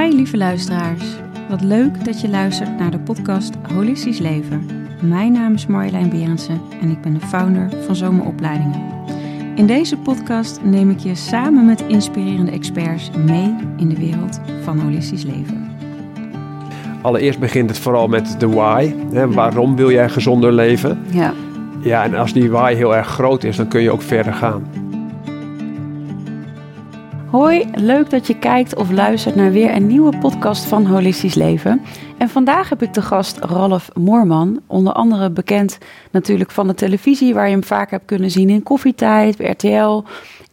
Hi lieve luisteraars. Wat leuk dat je luistert naar de podcast Holistisch Leven. Mijn naam is Marjolein Berendsen en ik ben de founder van Zomeropleidingen. In deze podcast neem ik je samen met inspirerende experts mee in de wereld van holistisch leven. Allereerst begint het vooral met de why. Hè? Waarom wil jij gezonder leven? Ja. Ja, en als die why heel erg groot is, dan kun je ook verder gaan. Hoi, leuk dat je kijkt of luistert naar weer een nieuwe podcast van Holistisch Leven. En vandaag heb ik de gast Ralf Moorman, onder andere bekend natuurlijk van de televisie, waar je hem vaak hebt kunnen zien in Koffietijd, RTL.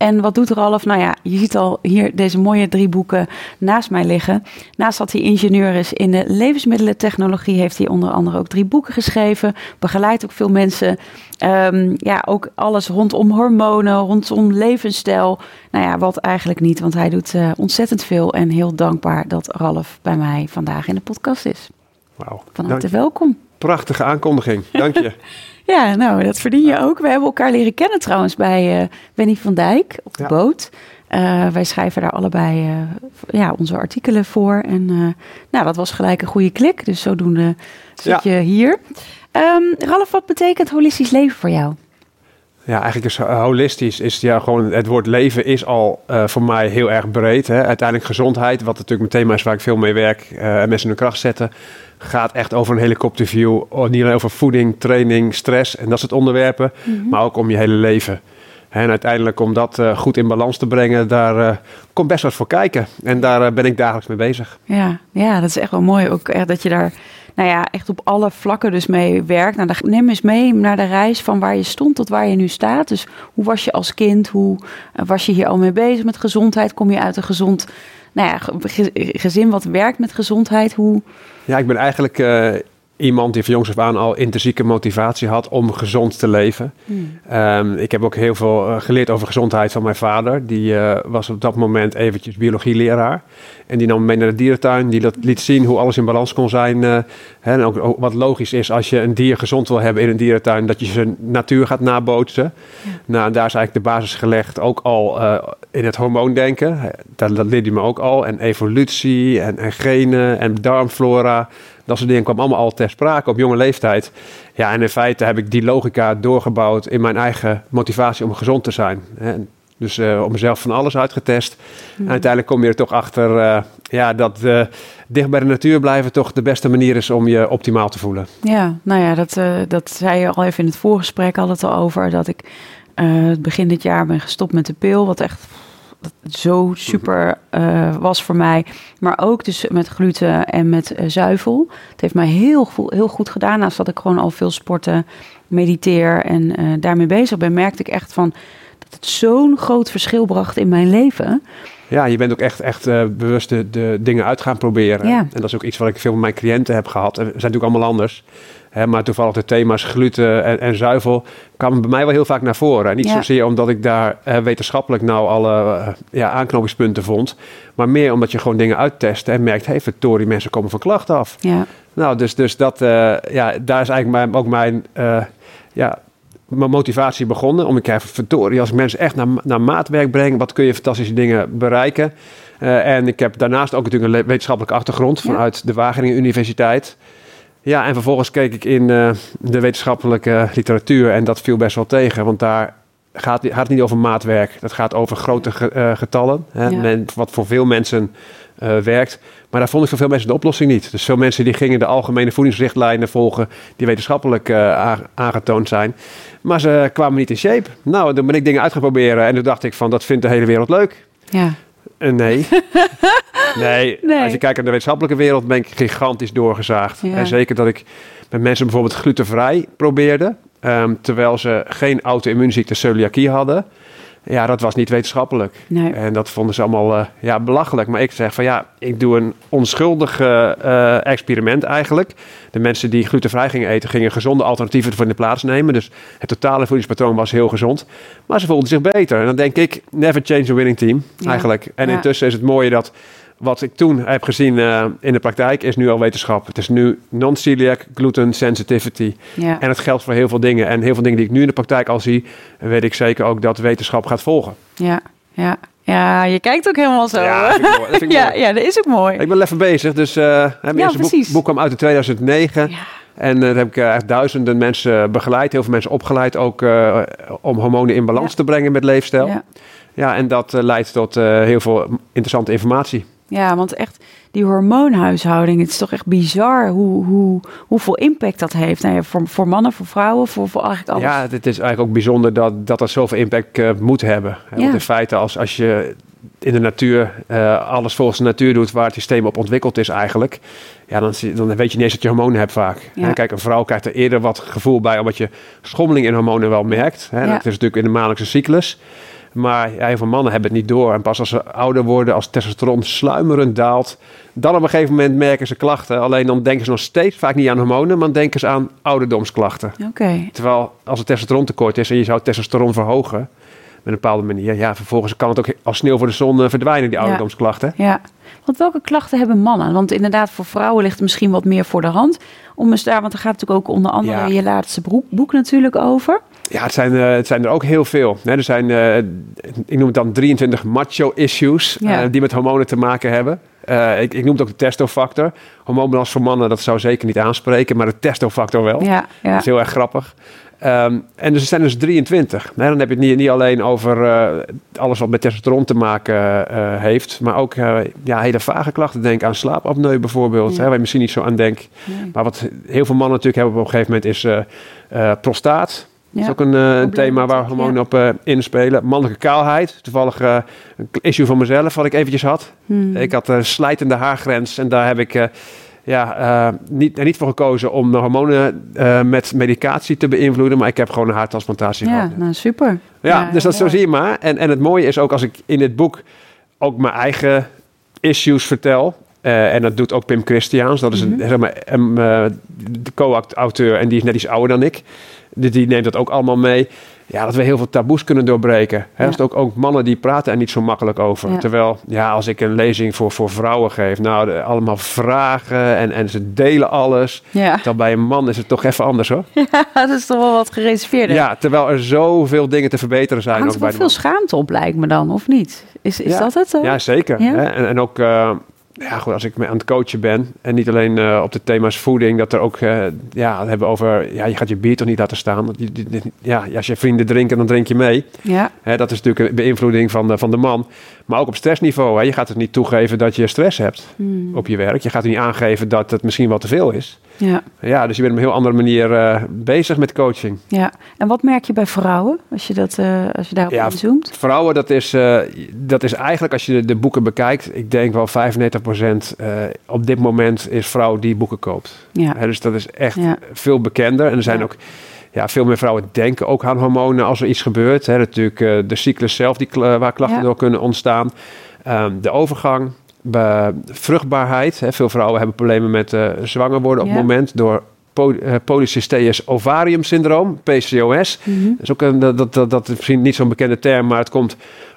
En wat doet Ralf? Nou ja, je ziet al hier deze mooie drie boeken naast mij liggen. Naast dat hij ingenieur is in de levensmiddelentechnologie, heeft hij onder andere ook drie boeken geschreven. Begeleidt ook veel mensen. Um, ja, ook alles rondom hormonen, rondom levensstijl. Nou ja, wat eigenlijk niet, want hij doet uh, ontzettend veel. En heel dankbaar dat Ralf bij mij vandaag in de podcast is. Wauw. Van harte welkom. Prachtige aankondiging, dank je. Ja, nou, dat verdien je ook. We hebben elkaar leren kennen trouwens bij uh, Wenny van Dijk op de ja. boot. Uh, wij schrijven daar allebei uh, ja, onze artikelen voor. En nou, dat was gelijk een goede klik. Dus zodoende zit ja. je hier. Um, Ralf, wat betekent holistisch leven voor jou? Ja, eigenlijk is holistisch is ja gewoon het woord leven is al uh, voor mij heel erg breed. Hè. Uiteindelijk gezondheid, wat natuurlijk mijn thema is waar ik veel mee werk uh, en mensen in de kracht zetten, gaat echt over een helikopterview. Niet alleen over voeding, training, stress en dat soort onderwerpen, mm -hmm. maar ook om je hele leven. En uiteindelijk om dat uh, goed in balans te brengen, daar uh, komt best wat voor kijken. En daar uh, ben ik dagelijks mee bezig. Ja, ja, dat is echt wel mooi. Ook echt dat je daar nou ja, echt op alle vlakken dus mee werkt. Nou, neem eens mee naar de reis van waar je stond tot waar je nu staat. Dus hoe was je als kind? Hoe was je hier al mee bezig met gezondheid? Kom je uit een gezond nou ja, gezin wat werkt met gezondheid? Hoe... Ja, ik ben eigenlijk uh, iemand die van jongs af aan al intrinsieke motivatie had om gezond te leven. Hmm. Um, ik heb ook heel veel uh, geleerd over gezondheid van mijn vader. Die uh, was op dat moment eventjes biologieleraar. En die nam me mee naar de dierentuin. Die liet zien hoe alles in balans kon zijn. Uh, hè, en ook wat logisch is als je een dier gezond wil hebben in een dierentuin, dat je zijn natuur gaat nabootsen. Ja. Nou, daar is eigenlijk de basis gelegd. Ook al in het hormoondenken. Dat, dat leerde hij me ook al. En evolutie en, en genen en darmflora. Dat soort dingen kwam allemaal al ter sprake op jonge leeftijd. Ja, en in feite heb ik die logica doorgebouwd in mijn eigen motivatie om gezond te zijn. Dus uh, op mezelf van alles uitgetest. Mm. En uiteindelijk kom je er toch achter uh, ja, dat uh, dicht bij de natuur blijven toch de beste manier is om je optimaal te voelen. Ja, nou ja, dat, dat zei je al even in het voorgesprek al het al over. Dat ik begin dit jaar ben gestopt met de pil. Wat echt zo super uh, was voor mij. Maar ook dus met gluten en met uh, zuivel. Het heeft mij heel, heel goed gedaan. Naast dat ik gewoon al veel sporten, mediteer en uh, daarmee bezig ben, merkte ik echt van dat het zo'n groot verschil bracht in mijn leven. Ja, je bent ook echt, echt bewust de, de, dingen uit gaan proberen. Ja. En dat is ook iets wat ik veel van mijn cliënten heb gehad. En we zijn natuurlijk allemaal anders. Hè, maar toevallig de thema's gluten en, en, zuivel kwamen bij mij wel heel vaak naar voren. En niet ja. zozeer omdat ik daar wetenschappelijk nou alle uh, ja, aanknopingspunten vond. Maar meer omdat je gewoon dingen uittest en merkt... hé, hey, verdorie, mensen komen van klachten af. Ja. Nou, dus, dus dat, uh, ja, daar is eigenlijk mijn, ook mijn... ja, mijn motivatie begonnen. Om te kijken, verdorie, als ik mensen echt naar, naar maatwerk breng... wat kun je fantastische dingen bereiken... Uh, en ik heb daarnaast ook natuurlijk een wetenschappelijke achtergrond vanuit ja. de Wageningen Universiteit. Ja, en vervolgens keek ik in uh, de wetenschappelijke literatuur en dat viel best wel tegen. Want daar gaat, gaat het niet over maatwerk. Dat gaat over grote ge, uh, getallen. Hè, ja. men, wat voor veel mensen uh, werkt. Maar daar vond ik voor veel mensen de oplossing niet. Dus veel mensen die gingen de algemene voedingsrichtlijnen volgen... die wetenschappelijk aangetoond zijn. Maar ze kwamen niet in shape. Nou, toen ben ik dingen uit gaan proberen. En toen dacht ik van, dat vindt de hele wereld leuk. Ja. Uh, nee. nee. nee. Als je kijkt naar de wetenschappelijke wereld, ben ik gigantisch doorgezaagd. Ja. En zeker dat ik met mensen bijvoorbeeld glutenvrij probeerde. Um, terwijl ze geen auto-immuunziekte celiakie hadden. Ja, dat was niet wetenschappelijk. Nee. En dat vonden ze allemaal uh, ja, belachelijk. Maar ik zeg van ja, ik doe een onschuldig uh, experiment eigenlijk. De mensen die glutenvrij gingen eten, gingen gezonde alternatieven voor in de plaats nemen. Dus het totale voedingspatroon was heel gezond. Maar ze voelden zich beter. En dan denk ik, never change a winning team ja. eigenlijk. En ja. intussen is het mooie dat wat ik toen heb gezien uh, in de praktijk is nu al wetenschap. Het is nu non-celiac gluten sensitivity. Ja. En het geldt voor heel veel dingen. En heel veel dingen die ik nu in de praktijk al zie, weet ik zeker ook dat wetenschap gaat volgen. Ja, ja. Ja, je kijkt ook helemaal zo. Ja, dat mooi. Ja, ja, dat is ook mooi. Ik ben even bezig, dus eh hè, mijn Ja, eerste boek, boek kwam uit in 2009. Ja. En eh, daar heb ik eh, echt duizenden mensen begeleid, heel veel mensen opgeleid, ook eh, om hormonen in balans te brengen met leefstijl. Ja, Ja. en dat eh, leidt tot eh, heel veel interessante informatie. Ja, want echt die hormoonhuishouding, het is toch echt bizar hoe, hoe, hoeveel impact dat heeft. Nou ja, voor, voor mannen, voor vrouwen, voor, voor eigenlijk alles. Ja, het is eigenlijk ook bijzonder dat dat, dat zoveel impact eh, moet hebben. Ja. Want in feite, als, als je in de natuur eh, alles volgens de natuur doet waar het systeem op ontwikkeld is eigenlijk, ja, dan, dan weet je niet eens dat je hormonen hebt vaak. Ja. Kijk, een vrouw krijgt er eerder wat gevoel bij omdat je schommeling in hormonen wel merkt. Hè. Dat is natuurlijk in de maandelijkse cyclus. Maar heel veel mannen hebben het niet door. En pas als ze ouder worden, als testosteron sluimerend daalt, dan op een gegeven moment merken ze klachten. Alleen dan denken ze nog steeds vaak niet aan hormonen, maar denken ze aan ouderdomsklachten. Oké. Terwijl als er testosteron tekort is en je zou testosteron verhogen met een bepaalde manier, ja, vervolgens kan het ook als sneeuw voor de zon eh, verdwijnen, die Ja. ouderdomsklachten. Ja, want welke klachten hebben mannen? Want inderdaad, voor vrouwen ligt het misschien wat meer voor de hand. Om eens daar, want er gaat natuurlijk ook onder andere Ja. je laatste boek, boek natuurlijk over. Ja, het zijn, eh, het zijn er ook heel veel. Hè, er zijn, eh, ik noem het dan 23 macho-issues Ja. eh, die met hormonen te maken hebben. Ik, ik noem het ook de testofactor. Hormoonbalans voor mannen, dat zou zeker niet aanspreken, maar de testofactor wel. Ja, Dat is heel erg grappig. Ehm, en dus er zijn dus 23. Nee, dan heb je het niet, niet alleen over alles wat met testosteron te maken heeft, maar ook ja, hele vage klachten. Denk aan slaapapneu bijvoorbeeld, Ja. hè, waar je misschien niet zo aan denkt. Nee. Maar wat heel veel mannen natuurlijk hebben op een gegeven moment is prostaat. Dat is Ja. ook een, eh, een thema waar natuurlijk, hormonen op eh, inspelen. Mannelijke kaalheid. Toevallig eh, een issue van mezelf wat ik eventjes had. Hmm. Ik had een slijtende haargrens en daar heb ik ja, niet, er niet voor gekozen om de hormonen met medicatie te beïnvloeden. Maar ik heb gewoon een haartransplantatie Ja, gehad. nou super. Ja, dus dat zo zie je maar. En, en het mooie is ook als ik in dit boek ook mijn eigen issues vertel. en dat doet ook Pim Christiaans. Dat is een, Mhm. zeg maar, een, de co-auteur en die is net iets ouder dan ik. Die, neemt dat ook allemaal mee. Ja, dat we heel veel taboes kunnen doorbreken. Hè? Ja. Is ook, ook mannen die praten er niet zo makkelijk over. Ja. Terwijl, ja, als ik een lezing voor, voor vrouwen geef, nou, de- allemaal vragen en, en ze delen alles. Ja. Dan bij een man is het toch even anders hoor. dat is toch wel wat gereserveerder. Ja, terwijl er zoveel dingen te verbeteren zijn. Hangt ook er bij veel schaamte op, lijkt me dan, of niet? Is, is dat het? dan? Ja, zeker. Hè? En, en ook, eh, ja, goed, als ik me aan het coachen ben en niet alleen eh, op de thema's voeding, dat er ook, eh, ja, hebben over, ja, je gaat je bier toch niet laten staan. Ja, als je vrienden drinken, dan drink je mee. ja. Hè, dat is natuurlijk een beïnvloeding van de, van de man. Maar ook op stressniveau. Hè? Je gaat het niet toegeven dat je stress hebt Hmm. op je werk. Je gaat niet aangeven dat het misschien wel te veel is. ja. Ja, dus je bent op een heel andere manier eh, bezig met coaching. Ja. En wat merk je bij vrouwen, als je, dat, eh, als je daarop Ja, inzoomt? Vrouwen, dat is, eh, dat is eigenlijk als je de, de boeken bekijkt, ik denk wel 95% eh op dit moment is vrouw die boeken koopt. Ja. Hè, dus dat is echt Ja. veel bekender. En er zijn ook ja, veel meer vrouwen denken ook aan hormonen als er iets gebeurt. Hè, natuurlijk eh, de cyclus zelf die, waar klachten Ja. door kunnen ontstaan. Ehm, de overgang, bij vruchtbaarheid. Hè, veel vrouwen hebben problemen met eh, zwanger worden op Ja. het moment door eh, polycysteus ovarium syndroom, PCOS. Mhm. Dat is ook een, dat, dat, dat, dat is misschien niet zo'n bekende term, maar het komt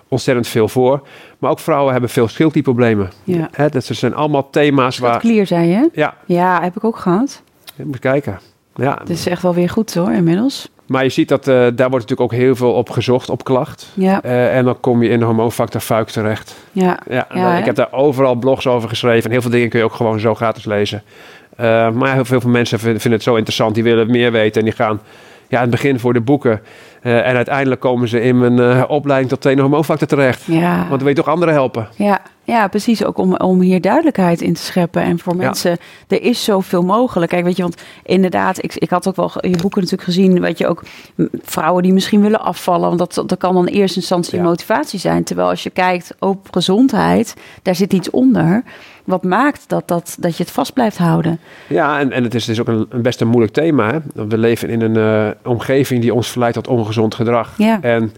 ontzettend veel voor. Maar ook vrouwen hebben veel schildklierproblemen. Ja. Hè, dat zijn allemaal thema's waar... Klier, zei je? Ja, Ja, heb ik ook gehad. moet kijken. Ja, Het is echt wel weer goed hoor, inmiddels. maar je ziet dat eh, daar wordt natuurlijk ook heel veel op gezocht, op klacht. Ja, Eh, en dan kom je in de hormoonfactor fuik terecht. ja. Ja, en Ja, dan- hè? ik heb daar overal blogs over geschreven. En heel veel dingen kun je ook gewoon zo gratis lezen. Eh, maar heel veel mensen vinden, het zo interessant. Die willen meer weten. En die gaan ja, in het begin voor de boeken. Eh, en uiteindelijk komen ze in mijn eh, opleiding tot trainer hormoonfactor terecht. Ja. Want dan wil je toch anderen helpen. Ja, ja, precies. Ook om, om hier duidelijkheid in te scheppen. En voor Ja. mensen, er is zoveel mogelijk. Kijk, weet je, want inderdaad, ik, ik had ook wel je boeken natuurlijk gezien. Weet je, ook vrouwen die misschien willen afvallen. Want dat, dat kan dan in eerste instantie Ja. motivatie zijn. Terwijl als je kijkt op gezondheid, daar zit iets onder. Wat maakt dat, dat, dat je het vast blijft houden. Ja, en, en het is dus ook een, een best een moeilijk thema. Hè? We leven in een eh, omgeving die ons verleidt tot ongezond gedrag. Ja. En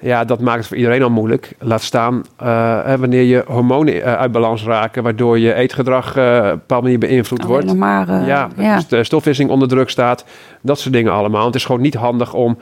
ja, dat maakt het voor iedereen al moeilijk. Laat staan eh, wanneer je hormonen eh, uit balans raken, waardoor je eetgedrag eh, op een bepaalde manier beïnvloed wordt. Maar, ja, ja. Dus de stofwisseling onder druk staat. Dat soort dingen allemaal. Het is gewoon niet handig om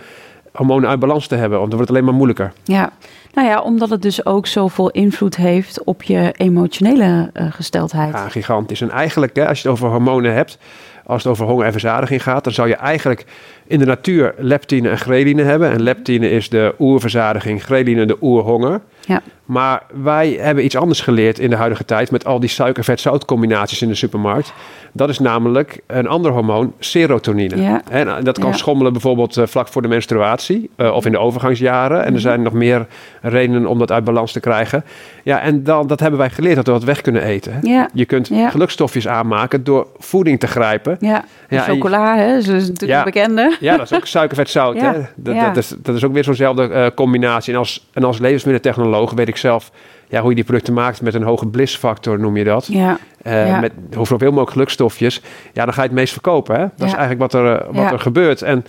hormonen uit balans te hebben, want dan wordt het alleen maar moeilijker. Ja, nou ja, omdat het dus ook zoveel invloed heeft op je emotionele gesteldheid. Ja, gigantisch. En eigenlijk, hè, als je het over hormonen hebt, als het over honger en verzadiging gaat, dan zou je eigenlijk in de natuur leptine en ghreline hebben. En leptine is de oerverzadiging, ghreline de oerhonger. Ja. Maar wij hebben iets anders geleerd in de huidige tijd met al die suiker-vet-zout combinaties in de supermarkt. Dat is namelijk een ander hormoon, serotonine. Ja. En dat kan Ja. schommelen bijvoorbeeld eh, vlak voor de menstruatie eh, of in de overgangsjaren. En er Mhm. zijn nog meer redenen om dat uit balans te krijgen. Ja, en dan, dat hebben wij geleerd dat we wat weg kunnen eten. hè. Ja. Je kunt gelukstofjes aanmaken door voeding te grijpen. Ja, Ja, en chocola, hè, dat is natuurlijk een bekende. Ja, dat is ook suiker-vet-zout. Dat, dat, is, dat is ook weer zo'nzelfde eh, combinatie. En als, en als levensmiddeltechnoloog weet ik zelf ja, hoe je die producten maakt met een hoge blissfactor, noem je dat. Ja, Eh, Ja. Met hoeveel veel mogelijk gelukstofjes. Ja, dan ga je het meest verkopen. Hè? Dat is eigenlijk wat, er, eh, wat Ja. er gebeurt. En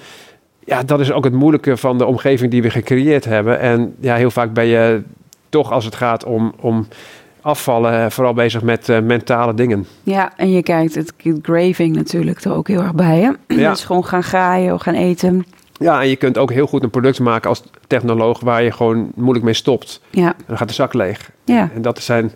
ja, dat is ook het moeilijke van de omgeving die we gecreëerd hebben. En ja, heel vaak ben je toch als het gaat om, om afvallen, eh, vooral bezig met mentale dingen. ja, en je kijkt het craving natuurlijk er ook heel erg bij, hè? Ja. Dus gewoon gaan graaien of gaan eten. Ja, en je kunt ook heel goed een product maken als technoloog waar je gewoon moeilijk mee stopt. Ja, En dan gaat de zak leeg. ja, En dat zijn.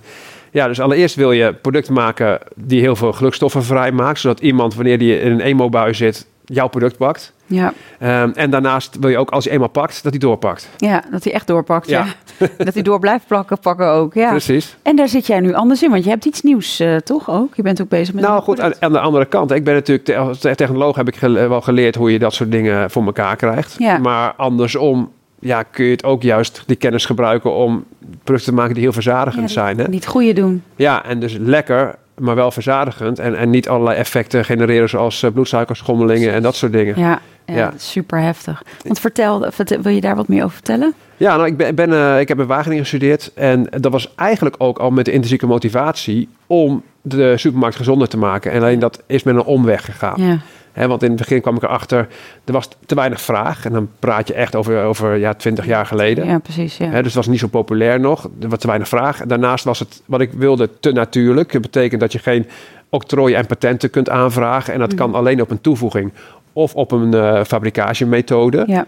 Ja, dus allereerst wil je producten maken die heel veel gelukstoffen vrijmaakt. Zodat iemand, wanneer die in een emo-bui zit, jouw product pakt. Ja. Ehm, en daarnaast wil je ook, als hij eenmaal pakt, dat hij doorpakt. Ja, dat hij echt doorpakt, ja. Ja. dat hij door blijft plakken, pakken ook, ja. Precies. En daar zit jij nu anders in, want je hebt iets nieuws, eh, toch ook? Je bent ook bezig met... Nou goed, aan, de andere kant. Ik ben natuurlijk te- als te- technoloog heb ik gele- wel geleerd hoe je dat soort dingen voor elkaar krijgt. Ja. Maar andersom ja, kun je het ook juist die kennis gebruiken om producten te maken die heel verzadigend Ja, zijn. Hè? Niet het goede doen. Ja, en dus lekker, maar wel verzadigend. En, en niet allerlei effecten genereren zoals eh, bloedsuikerschommelingen en dat soort dingen. Ja, ja, super heftig. Want vertel, vertel- wil je daar wat meer over vertellen? Ja, nou, ik, ben, ben, eh, ik heb in Wageningen gestudeerd. En dat was eigenlijk ook al met de intrinsieke motivatie om de supermarkt gezonder te maken. En alleen dat is met een omweg gegaan. Ja, Want in het begin kwam ik erachter, er was te weinig vraag. En dan praat je echt over, over ja, 20 jaar geleden. ja precies, ja. Hè, dus het was niet zo populair nog. Er was te weinig vraag. En daarnaast was het, wat ik wilde, te natuurlijk. Dat betekent dat je geen octrooien en patenten kunt aanvragen. En dat kan alleen op een toevoeging of op een eh fabricatiemethode. Ja,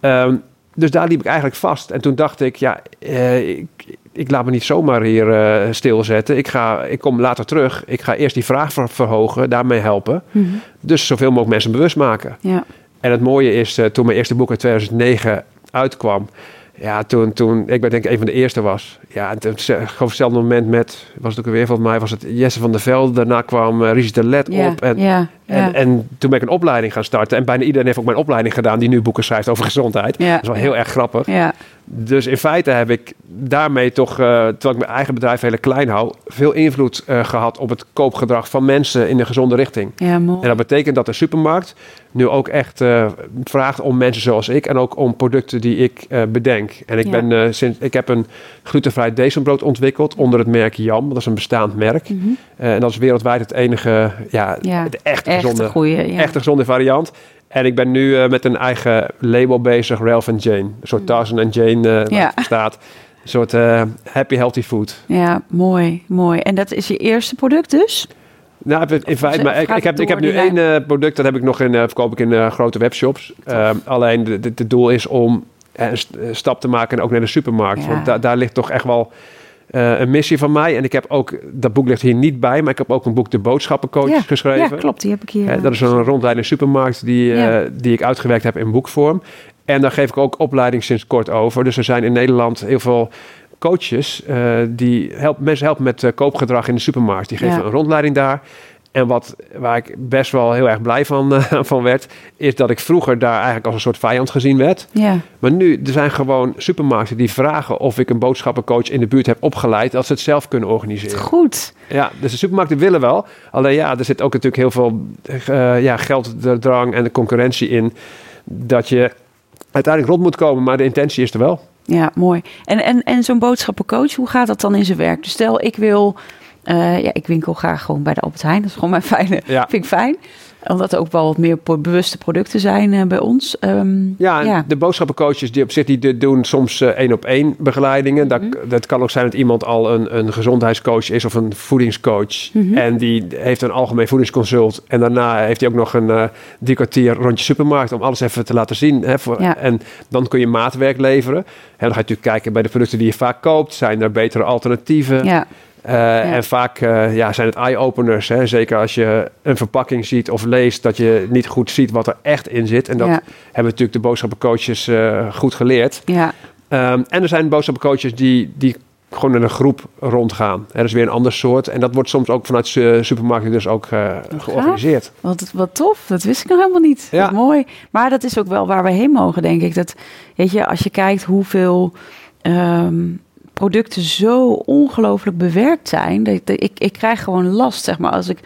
Ehm, dus daar liep ik eigenlijk vast. En toen dacht ik, ja, eh, ik, ik laat me niet zomaar hier eh, stilzetten. Ik, ga, ik kom later terug. Ik ga eerst die vraag ver- verhogen, daarmee helpen. Mhm. Dus zoveel mogelijk mensen bewust maken. ja. En het mooie is, eh, toen mijn eerste boek in 2009 uitkwam... Ja, toen, toen ik ben denk ik een van de eerste was. Ja, en toen, op hetzelfde moment met, was het ook weer volgens mij, was het Jesse van der Velde. Daarna kwam uh, de Let ja, op. En, ja, ja. en, en toen ben ik een opleiding gaan starten. En bijna iedereen heeft ook mijn opleiding gedaan die nu boeken schrijft over gezondheid. Ja. Dat is wel heel erg grappig. ja. Dus in feite heb ik daarmee toch, eh, terwijl ik mijn eigen bedrijf heel klein hou, veel invloed eh, gehad op het koopgedrag van mensen in de gezonde richting. ja, mooi. En dat betekent dat de supermarkt nu ook echt eh, vraagt om mensen zoals ik en ook om producten die ik bedenk. En ik, Ja. ben, sinds, ik heb een glutenvrij decembrood ontwikkeld onder het merk Jam. Dat is een bestaand merk. Mhm. En dat is wereldwijd het enige, ja, Ja, echt Echt gezonde, een goeie, ja. echt een gezonde variant. En ik ben nu eh, met een eigen label bezig, Ralph and Jane. Een soort Tarzan en Jane eh Ja. staat. Een soort eh, happy healthy food. Ja, mooi, mooi. En dat is je eerste product dus? Nou, in feite, maar ik, ik, heb, ik heb nu één product, dat heb ik nog in, verkoop ik in grote webshops. Ehm, alleen de- de- het doel is om een st- een stap te maken en ook naar de supermarkt. Ja. Want da- daar ligt toch echt wel eh, een missie van mij. En ik heb ook, dat boek ligt hier niet bij, maar ik heb ook een boek De Boodschappencoach ja, geschreven. Ja, klopt. Die heb ik hier. Hè, dat is een rondleiding supermarkt die, eh, die ik uitgewerkt heb in boekvorm. En daar geef ik ook opleiding sinds kort over. Dus er zijn in Nederland heel veel coaches eh, die helpen, mensen helpen met eh, koopgedrag in de supermarkt. Die geven Ja. een rondleiding daar. En wat, waar ik best wel heel erg blij van, eh, van werd, is dat ik vroeger daar eigenlijk als een soort vijand gezien werd. Ja, Maar nu, er zijn gewoon supermarkten die vragen of ik een boodschappencoach in de buurt heb opgeleid, dat ze het zelf kunnen organiseren. goed. Ja, dus de supermarkten willen wel. Alleen ja, er zit ook natuurlijk heel veel eh ja, gelddrang en de concurrentie in. Dat je uiteindelijk rond moet komen, maar de intentie is er wel. Ja, mooi. En, en, en zo'n boodschappencoach, hoe gaat dat dan in zijn werk? Dus stel, ik wil... eh, ja, ik winkel graag gewoon bij de Albert Heijn. Dat is gewoon mijn fijne... Ja. Vind ik fijn. Omdat er ook wel wat meer bewuste producten zijn eh, bij ons. Ehm, Ja, de boodschappencoaches die op zich die doen soms eh, één op één begeleidingen. Dat, Mhm. dat kan ook zijn dat iemand al een, een gezondheidscoach is of een voedingscoach. Mhm. En die heeft een algemeen voedingsconsult. En daarna heeft hij ook nog een eh drie kwartier rondje supermarkt om alles even te laten zien. Hè, voor, Ja. En dan kun je maatwerk leveren. En dan ga je natuurlijk kijken bij de producten die je vaak koopt. Zijn er betere alternatieven? ja, Uh, En vaak uh, ja, zijn het eye-openers. Zeker als je een verpakking ziet of leest dat je niet goed ziet wat er echt in zit. En dat Ja. hebben natuurlijk de boodschappencoaches uh, goed geleerd. ja, Ehm, en er zijn boodschappencoaches die, die gewoon in een groep rondgaan. Er is weer een ander soort. En dat wordt soms ook vanuit su- supermarkten dus ook eh, georganiseerd. Wat, wat tof, dat wist ik nog helemaal niet. Ja. Wat mooi. Maar dat is ook wel waar we heen mogen, denk ik. Dat, weet je, als je kijkt hoeveel ehm, producten zo ongelooflijk bewerkt zijn. Dat, dat- ik, ik krijg gewoon last, zeg maar. Als ik,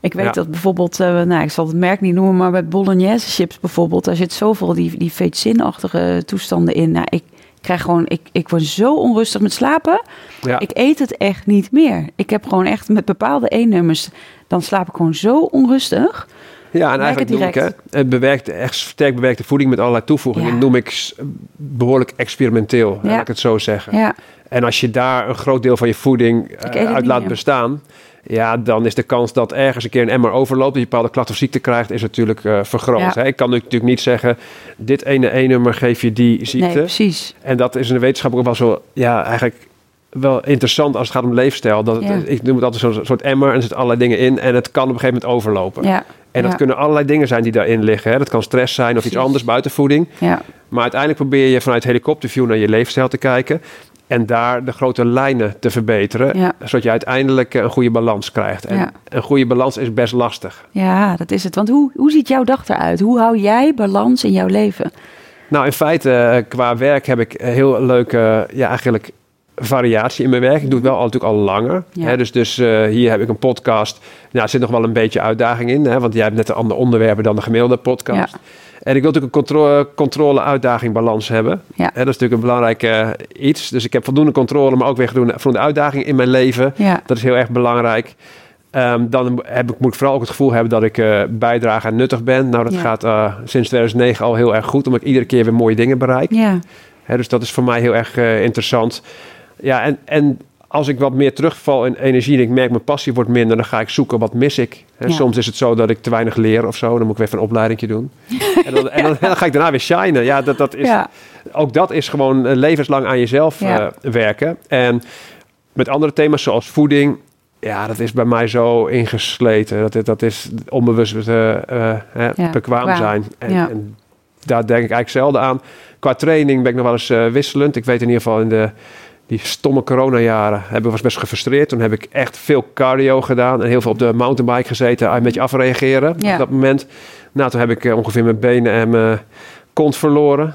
ik weet Ja. dat bijvoorbeeld, eh, nou, ik zal het merk niet noemen, maar bij bolognese chips bijvoorbeeld, daar zit zoveel die, die veetzinachtige toestanden in. Nou, ik krijg gewoon, ik, ik word zo onrustig met slapen. Ja. Ik eet het echt niet meer. Ik heb gewoon echt met bepaalde E-nummers, dan slaap ik gewoon zo onrustig. Ja, en eigenlijk noem ik hè, het bewerkte, echt sterk bewerkte voeding met allerlei toevoegingen Ja. noem ik behoorlijk experimenteel, Ja. laat ik het zo zeggen. Ja, En als je daar een groot deel van je voeding eh, uit laat meer. bestaan, ja, dan is de kans dat ergens een keer een emmer overloopt, dat je bepaalde klachten of ziekte krijgt, is natuurlijk eh, vergroot. Ja. Hè? Ik kan natuurlijk niet zeggen, dit ene E-nummer geef je die ziekte. nee, precies. En dat is in de wetenschap ook wel zo, ja, eigenlijk wel interessant als het gaat om leefstijl. Dat het, Ja. Ik noem het altijd zo'n soort emmer en er zitten allerlei dingen in en het kan op een gegeven moment overlopen. Ja, En dat ja. kunnen allerlei dingen zijn die daarin liggen. Hè. Dat kan stress zijn of iets anders buiten voeding. ja, Maar uiteindelijk probeer je vanuit helikopterview naar je leefstijl te kijken. En daar de grote lijnen te verbeteren. Ja. Zodat je uiteindelijk eh, een goede balans krijgt. En Ja. een goede balans is best lastig. ja, dat is het. Want hoe, hoe ziet jouw dag eruit? Hoe hou jij balans in jouw leven? Nou, in feite, eh, qua werk heb ik heel leuke, ja, eigenlijk variatie in mijn werk. Ik doe het wel al, natuurlijk al langer. Ja. Hè, dus dus eh, hier heb ik een podcast. Nou, er zit nog wel een beetje uitdaging in. Hè, want jij hebt net een ander onderwerpen dan de gemiddelde podcast. Ja. En ik wil natuurlijk een contro- controle, uitdaging, balans hebben. Ja. Hè, dat is natuurlijk een belangrijk eh, iets. Dus ik heb voldoende controle, maar ook weer voldoende, uitdaging in mijn leven. Ja, Dat is heel erg belangrijk. Ehm, dan heb ik, moet ik vooral ook het gevoel hebben dat ik eh bijdrage en nuttig ben. Nou, dat gaat sinds 2009 al heel erg goed, omdat ik iedere keer weer mooie dingen bereik. dus dat is voor mij heel erg interessant. Ja, en, en als ik wat meer terugval in energie en ik merk mijn passie wordt minder, dan ga ik zoeken wat mis ik. Ja. Soms is het zo dat ik te weinig leer of zo, dan moet ik weer even een opleiding doen. en, dan, en dan, dan ga ik daarna weer shinen. Ja, dat, dat is, ja, ook dat is gewoon eh, levenslang aan jezelf Ja. eh, werken. En met andere thema's zoals voeding, ja, dat is bij mij zo ingesleten. Dat, dat is onbewust Ja, bekwaam kwaam. zijn. En, en daar denk ik eigenlijk zelden aan. Qua training ben ik nog wel eens wisselend. Ik weet in ieder geval in de die stomme coronajaren heb ik was best gefrustreerd. Toen heb ik echt veel cardio gedaan en heel veel op de mountainbike gezeten, een beetje afreageren Ja. op dat moment. Nou, toen heb ik eh, ongeveer mijn benen en mijn kont verloren.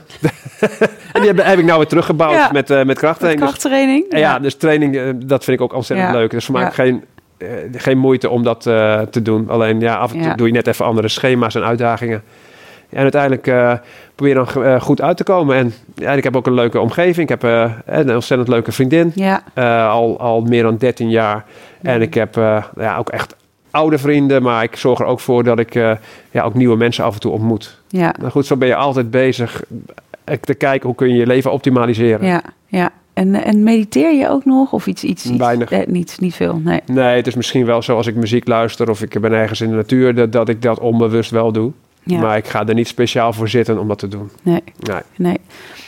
en die heb, heb ik nou weer teruggebouwd Ja. met, eh met met krachttraining. Dus- krachttraining. ja, dus training, eh, dat vind ik ook ontzettend leuk. Dus voor mij geen, geen moeite om dat te doen. Alleen ja, af en toe doe je net even andere schema's en uitdagingen. En uiteindelijk probeer dan eh, goed uit te komen. En ja, ik heb ook een leuke omgeving. Ik heb eh, een ontzettend leuke vriendin. ja, eh, al, al meer dan 13 jaar. En ik heb ja, ook echt oude vrienden. Maar ik zorg er ook voor dat ik ja, ook nieuwe mensen af en toe ontmoet. ja, Nou goed, zo ben je altijd bezig te kijken hoe kun je je leven optimaliseren. ja, ja. En, en mediteer je ook nog? Of iets, iets, iets Weinig. eh, niet, niet veel, nee. Nee, het is misschien wel zo als ik muziek luister of ik ben ergens in de natuur, dat, dat ik dat onbewust wel doe. Ja, Maar ik ga er niet speciaal voor zitten om dat te doen. nee. Nee. Nee.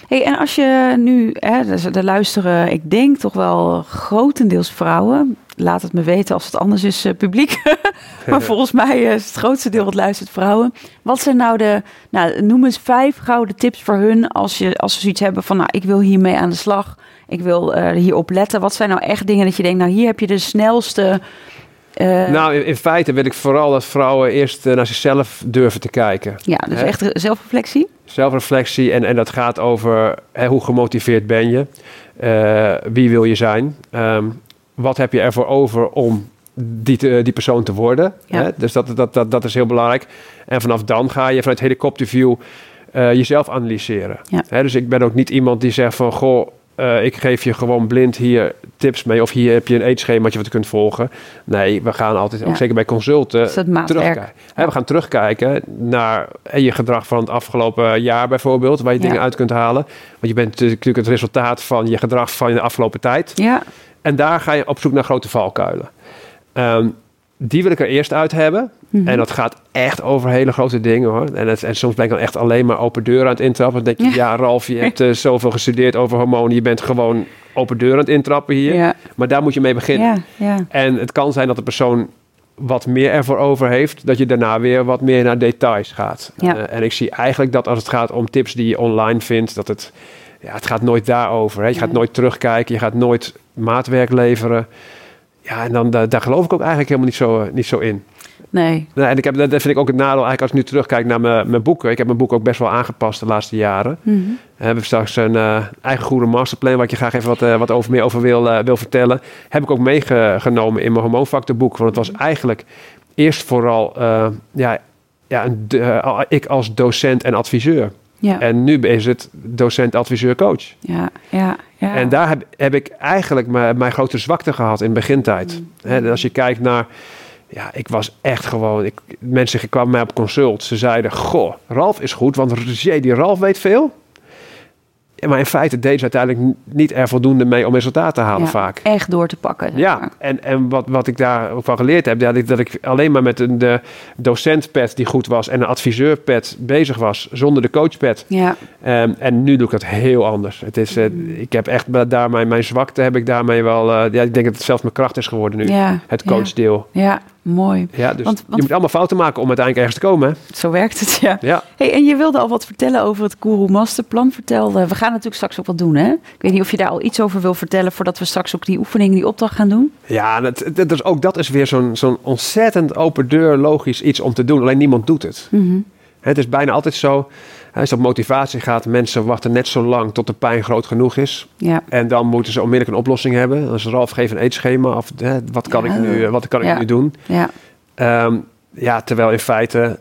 Hey, en als je nu, hè, dus er luisteren, ik denk toch wel grotendeels vrouwen. Laat het me weten als het anders is, eh, publiek. maar volgens mij is het grootste deel wat luistert vrouwen. Wat zijn nou de, nou, noem eens vijf gouden tips voor hun als, je, als ze zoiets hebben van, nou, ik wil hiermee aan de slag. Ik wil eh hierop letten. Wat zijn nou echt dingen dat je denkt, nou, hier heb je de snelste... eh, Nou, in, in feite wil ik vooral dat vrouwen eerst eh, naar zichzelf durven te kijken. ja, dus hè? echt zelfreflectie. Zelfreflectie en, en dat gaat over hè, hoe gemotiveerd ben je? Eh, wie wil je zijn? Ehm, wat heb je ervoor over om die, te- die persoon te worden? Ja. Hè? Dus dat, dat, dat, dat is heel belangrijk. En vanaf dan ga je vanuit helikopterview jezelf analyseren. Ja. Hè, dus ik ben ook niet iemand die zegt van... goh, eh, ik geef je gewoon blind hier tips mee... of hier heb je een eetschemaatje wat je kunt volgen. Nee, we gaan altijd, Ja. ook zeker bij consulten... Maatwerk. terugkijken. Hè, we gaan terugkijken naar eh, je gedrag van het afgelopen jaar bijvoorbeeld, waar je Ja. dingen uit kunt halen. Want je bent natuurlijk het resultaat van je gedrag van de afgelopen tijd. Ja, En daar ga je op zoek naar grote valkuilen. Ehm, die wil ik er eerst uit hebben. Mhm. En dat gaat echt over hele grote dingen hoor. En, het, en soms ben ik dan echt alleen maar open deur aan het intrappen. Dan denk je, ja, Ralf, je hebt eh, zoveel gestudeerd over hormonen. Je bent gewoon open deur aan het intrappen hier. ja, Maar daar moet je mee beginnen. ja, ja. En het kan zijn dat de persoon wat meer ervoor over heeft, dat je daarna weer wat meer naar details gaat. Eh, en ik zie eigenlijk dat als het gaat om tips die je online vindt, dat het ja, het gaat nooit daarover. Hè. Je gaat nooit terugkijken, je gaat nooit maatwerk leveren. Ja, en dan, daar, daar geloof ik ook eigenlijk helemaal niet zo, niet zo in. Nee. nee. En ik heb, dat vind ik ook het nadeel eigenlijk als ik nu terugkijk naar mijn, mijn boeken. Ik heb mijn boek ook best wel aangepast de laatste jaren. Mhm. We hebben straks een uh, eigen goede masterplan... waar ik je graag even wat, uh, wat over, meer over wil, uh, wil vertellen. Heb ik ook meegenomen in mijn hormoonfactorboek. Want het was eigenlijk eerst vooral... ja, ja, een, ik als docent en adviseur. Ja. En nu is het docent, adviseur, coach. Ja, ja, ja. En daar heb, heb ik eigenlijk mijn, mijn grote zwakte gehad in begintijd. Mm. He, als je kijkt naar ja, ik was echt gewoon. Ik, mensen kwamen mij op consult. Ze zeiden: Goh, Ralf is goed, want die Ralf weet veel. Maar in feite deed ze uiteindelijk niet er voldoende mee om resultaat te halen ja, vaak. Echt door te pakken. Ja, en, en wat, wat ik daar ook van geleerd heb, dat ik, dat ik alleen maar met een de docentpad die goed was en een adviseurpad bezig was, zonder de coachpad. Ja. Um, en nu doe ik dat heel anders. Het is, uh, ik heb echt daar mijn, mijn zwakte heb ik daarmee wel. Uh, ja, ik denk dat het zelfs mijn kracht is geworden nu. Ja, het coachdeel. Ja. Mooi. Ja, dus want, want, je moet allemaal fouten maken om uiteindelijk ergens te komen. Hè? Zo werkt het, ja. ja. Hey, en je wilde al wat vertellen over het Guru Masterplan. Vertelde. We gaan natuurlijk straks ook wat doen, hè? Ik weet niet of je daar al iets over wil vertellen... voordat we straks ook die oefening, die opdracht gaan doen. Ja, dat, dat is, ook dat is weer zo'n zo'n ontzettend open deur, logisch iets om te doen. Alleen niemand doet het. Mm -hmm. Het is bijna altijd zo... Als het op motivatie gaat, mensen wachten net zo lang tot de pijn groot genoeg is. Ja. En dan moeten ze onmiddellijk een oplossing hebben. Als Ralf geeft een eetschema of hè, wat kan Ja. ik nu, wat kan ik nu doen? Ja, Ehm, ja, terwijl in feite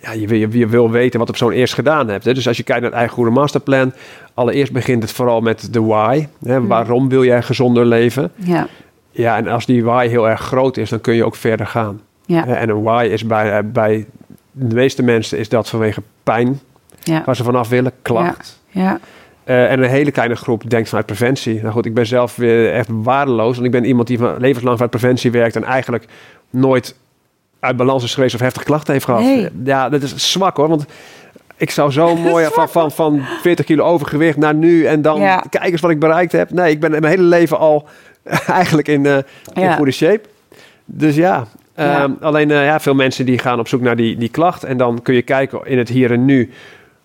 ja, je, wil- je, je wil weten wat de persoon eerst gedaan heeft. Hè? Dus als je kijkt naar het eigen goede masterplan, allereerst begint het vooral met de why. Hè? Waarom wil jij gezonder leven? ja, Ja, en als die why heel erg groot is, dan kun je ook verder gaan. ja? En een why is bij, eh, bij de meeste mensen is dat vanwege pijn, ja, waar ze vanaf willen, klacht. ja, Eh, en een hele kleine groep denkt vanuit preventie. Nou goed, ik ben zelf weer echt waardeloos. Want ik ben iemand die van levenslang vanuit preventie werkt... en eigenlijk nooit uit balans is geweest of heftige klachten heeft gehad. Nee. Ja, dat is zwak hoor. Want ik zou zo mooi van, van, van 40 kilo overgewicht naar nu... en dan Ja. kijk eens wat ik bereikt heb. Nee, ik ben mijn hele leven al eigenlijk in, eh, in Ja. goede shape. Dus ja... Ja. Ehm, alleen eh, ja, veel mensen die gaan op zoek naar die, die klacht. En dan kun je kijken in het hier en nu.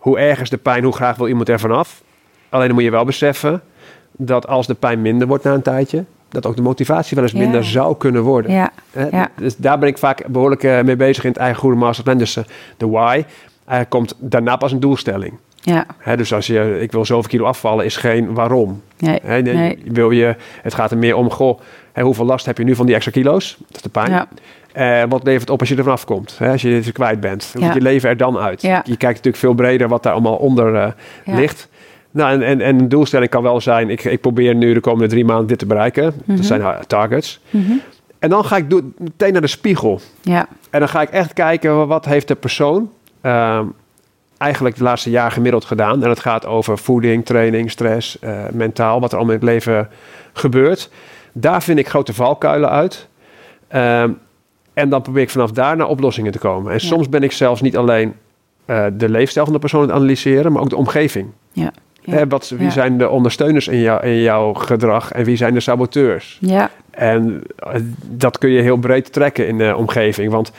Hoe erg is de pijn? Hoe graag wil iemand er vanaf? Alleen dan moet je wel beseffen dat als de pijn minder wordt na een tijdje, dat ook de motivatie wel eens Ja. minder zou kunnen worden. ja, Hè? Ja. Dus daar ben ik vaak behoorlijk eh, mee bezig in het eigen goede masterplan. Dus eh, de why eh, komt daarna pas een doelstelling. ja, dus als je, ik wil zoveel kilo afvallen, is geen waarom. nee, nee, Wil je, het gaat er meer om, goh, hoeveel last heb je nu van die extra kilo's? Dat is de pijn. ja, Eh, wat levert op als je er vanaf komt? Hè? Als je het kwijt bent. Hoe Ja. ziet je leven er dan uit? Ja. Je kijkt natuurlijk veel breder wat daar allemaal onder eh, Ja. ligt. Nou, en, en, en een doelstelling kan wel zijn... Ik, ik probeer nu de komende drie maanden dit te bereiken. Mhm. Dat zijn uh, targets. Mhm. En dan ga ik meteen naar de spiegel. ja, En dan ga ik echt kijken... wa- wat heeft de persoon... ehm, eigenlijk de laatste jaar gemiddeld gedaan. En het gaat over voeding, training, stress, eh, mentaal... wat er allemaal in het leven gebeurt. Daar vind ik grote valkuilen uit. Ehm, en dan probeer ik vanaf daar naar oplossingen te komen. En Ja. soms ben ik zelfs niet alleen eh, de leefstijl van de persoon aan het analyseren, maar ook de omgeving. ja, ja. Hè, wat, wie Ja. zijn de ondersteuners in, jou, in jouw gedrag en wie zijn de saboteurs? ja, En eh, dat kun je heel breed trekken in de omgeving. Want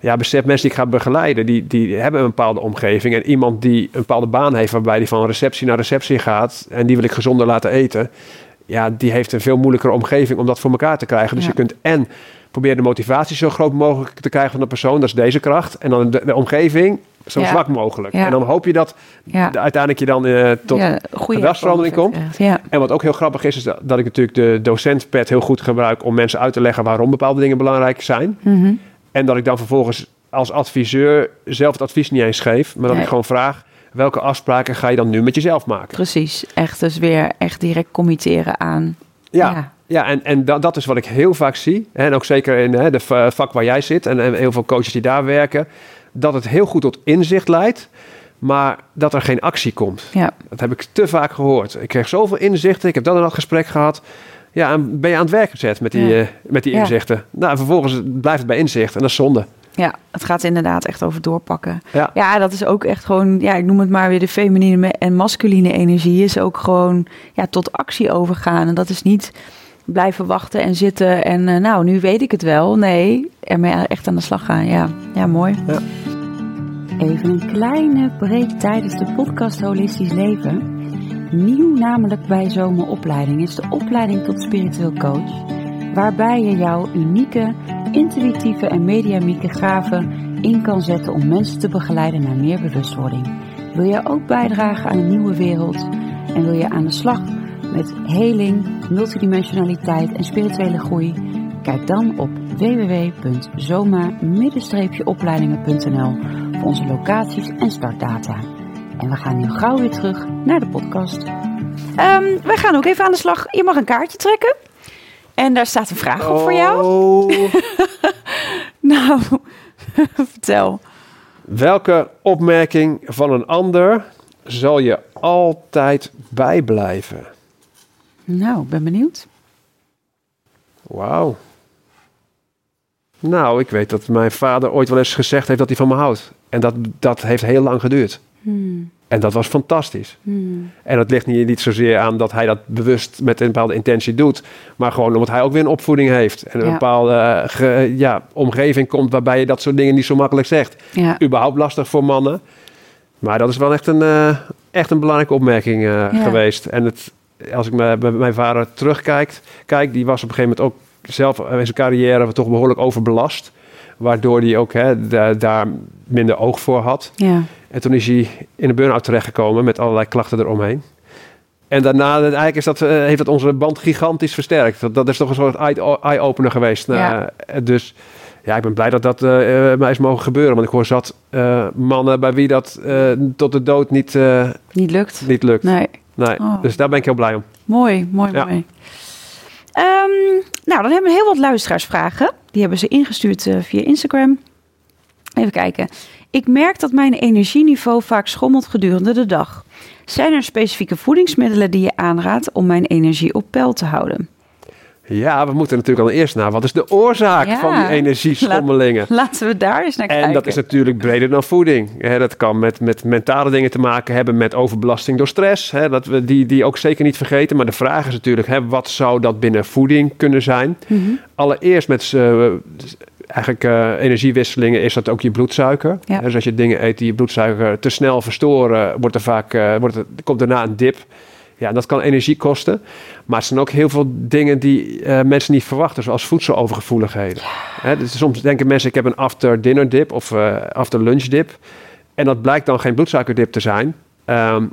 ja, besef mensen die ik ga begeleiden, die, die hebben een bepaalde omgeving. En iemand die een bepaalde baan heeft waarbij die van receptie naar receptie gaat en die wil ik gezonder laten eten. Ja, die heeft een veel moeilijkere omgeving om dat voor elkaar te krijgen. Dus je kunt en proberen de motivatie zo groot mogelijk te krijgen van de persoon, dat is deze kracht. En dan de, de omgeving zo Ja. zwak mogelijk. Ja. En dan hoop je dat ja. de- uiteindelijk je dan eh, tot gedragsverandering komt. Ja, en wat ook heel grappig is, is dat, dat ik natuurlijk de docentpad heel goed gebruik om mensen uit te leggen waarom bepaalde dingen belangrijk zijn. Mhm. En dat ik dan vervolgens als adviseur zelf het advies niet eens geef, maar dat Nee. ik gewoon vraag: welke afspraken ga je dan nu met jezelf maken? precies. Echt dus weer echt direct committeren aan. Ja, Ja. Ja. en, en dat, dat is wat ik heel vaak zie. En ook zeker in hè, de va- vak waar jij zit en, en heel veel coaches die daar werken. Dat het heel goed tot inzicht leidt, maar dat er geen actie komt. Ja, Dat heb ik te vaak gehoord. Ik kreeg zoveel inzichten. Ik heb dat en dat gesprek gehad. Ja, en ben je aan het werk gezet met die, Ja. eh, met die Ja. inzichten? Nou, en vervolgens blijft het bij inzicht. En dat is zonde. ja, het gaat inderdaad echt over doorpakken. Ja. Ja, dat is ook echt gewoon, ja, ik noem het maar weer de feminine en masculine energie is ook gewoon ja, tot actie overgaan. En dat is niet blijven wachten en zitten en eh, nou, nu weet ik het wel. Nee, ermee echt aan de slag gaan. Ja, ja mooi. Ja. Even een kleine break tijdens de podcast Holistisch Leven. Nieuw namelijk bij Zomeropleiding is de opleiding tot spiritueel coach, waarbij je jouw unieke, intuïtieve en mediamieke gaven in kan zetten om mensen te begeleiden naar meer bewustwording. Wil je ook bijdragen aan een nieuwe wereld en wil je aan de slag met heling, multidimensionaliteit en spirituele groei? Kijk dan op www.zoma-opleidingen.nl voor onze locaties en startdata. En we gaan nu gauw weer terug naar de podcast. Um, we gaan ook even aan de slag. Je mag een kaartje trekken. En daar staat een vraag op voor jou. Oh. nou, vertel. Welke opmerking van een ander zal je altijd bijblijven? Nou, ik ben benieuwd. Wauw. Nou, ik weet dat mijn vader ooit wel eens gezegd heeft dat hij van me houdt. En dat, dat heeft heel lang geduurd. Hmm. En dat was fantastisch. Hmm. En dat ligt niet, niet zozeer aan dat hij dat bewust met een bepaalde intentie doet. Maar gewoon omdat hij ook weer een opvoeding heeft. En een Ja. bepaalde eh, ge- ja, omgeving komt waarbij je dat soort dingen niet zo makkelijk zegt. Ja. Überhaupt lastig voor mannen. Maar dat is wel echt een, eh, echt een belangrijke opmerking eh, geweest. En het, als ik me- bij mijn vader terugkijk, kijk, die was op een gegeven moment ook zelf in zijn carrière toch behoorlijk overbelast. Waardoor hij ook hè, da- daar minder oog voor had. Ja. En toen is hij in een burn-out terechtgekomen met allerlei klachten eromheen. En daarna eigenlijk is dat, eh, heeft dat onze band gigantisch versterkt. Dat, dat is toch een soort eye- eye-opener geweest. Ja. Eh, dus ja, ik ben blij dat dat eh, mij is mogen gebeuren. Want ik hoor zat mannen bij wie dat tot de dood niet, Niet lukt. niet lukt. Nee. Nee. Oh. Dus daar ben ik heel blij om. Mooi, mooi, Ja. mooi. Ehm, nou, dan hebben we heel wat luisteraarsvragen. Die hebben ze ingestuurd eh, via Instagram. Even kijken. Ik merk dat mijn energieniveau vaak schommelt gedurende de dag. Zijn er specifieke voedingsmiddelen die je aanraadt om mijn energie op peil te houden? Ja, we moeten natuurlijk al eerst naar. Wat is de oorzaak Ja. van die energieschommelingen? Laten we daar eens naar kijken. En dat is natuurlijk breder dan voeding. Dat kan met, met mentale dingen te maken hebben, met overbelasting door stress. Dat we die, die ook zeker niet vergeten. Maar de vraag is natuurlijk, wat zou dat binnen voeding kunnen zijn? Mhm. Allereerst met eigenlijk eh, energiewisselingen is dat ook je bloedsuiker. Ja. Dus als je dingen eet die je bloedsuiker te snel verstoren, wordt er vaak, eh, wordt er, komt daarna een dip. Ja, dat kan energie kosten. Maar er zijn ook heel veel dingen die eh, mensen niet verwachten, zoals voedselovergevoeligheden. Hè, dus soms denken mensen, ik heb een after-dinner dip of eh after-lunch dip. En dat blijkt dan geen bloedsuikerdip te zijn. Ehm,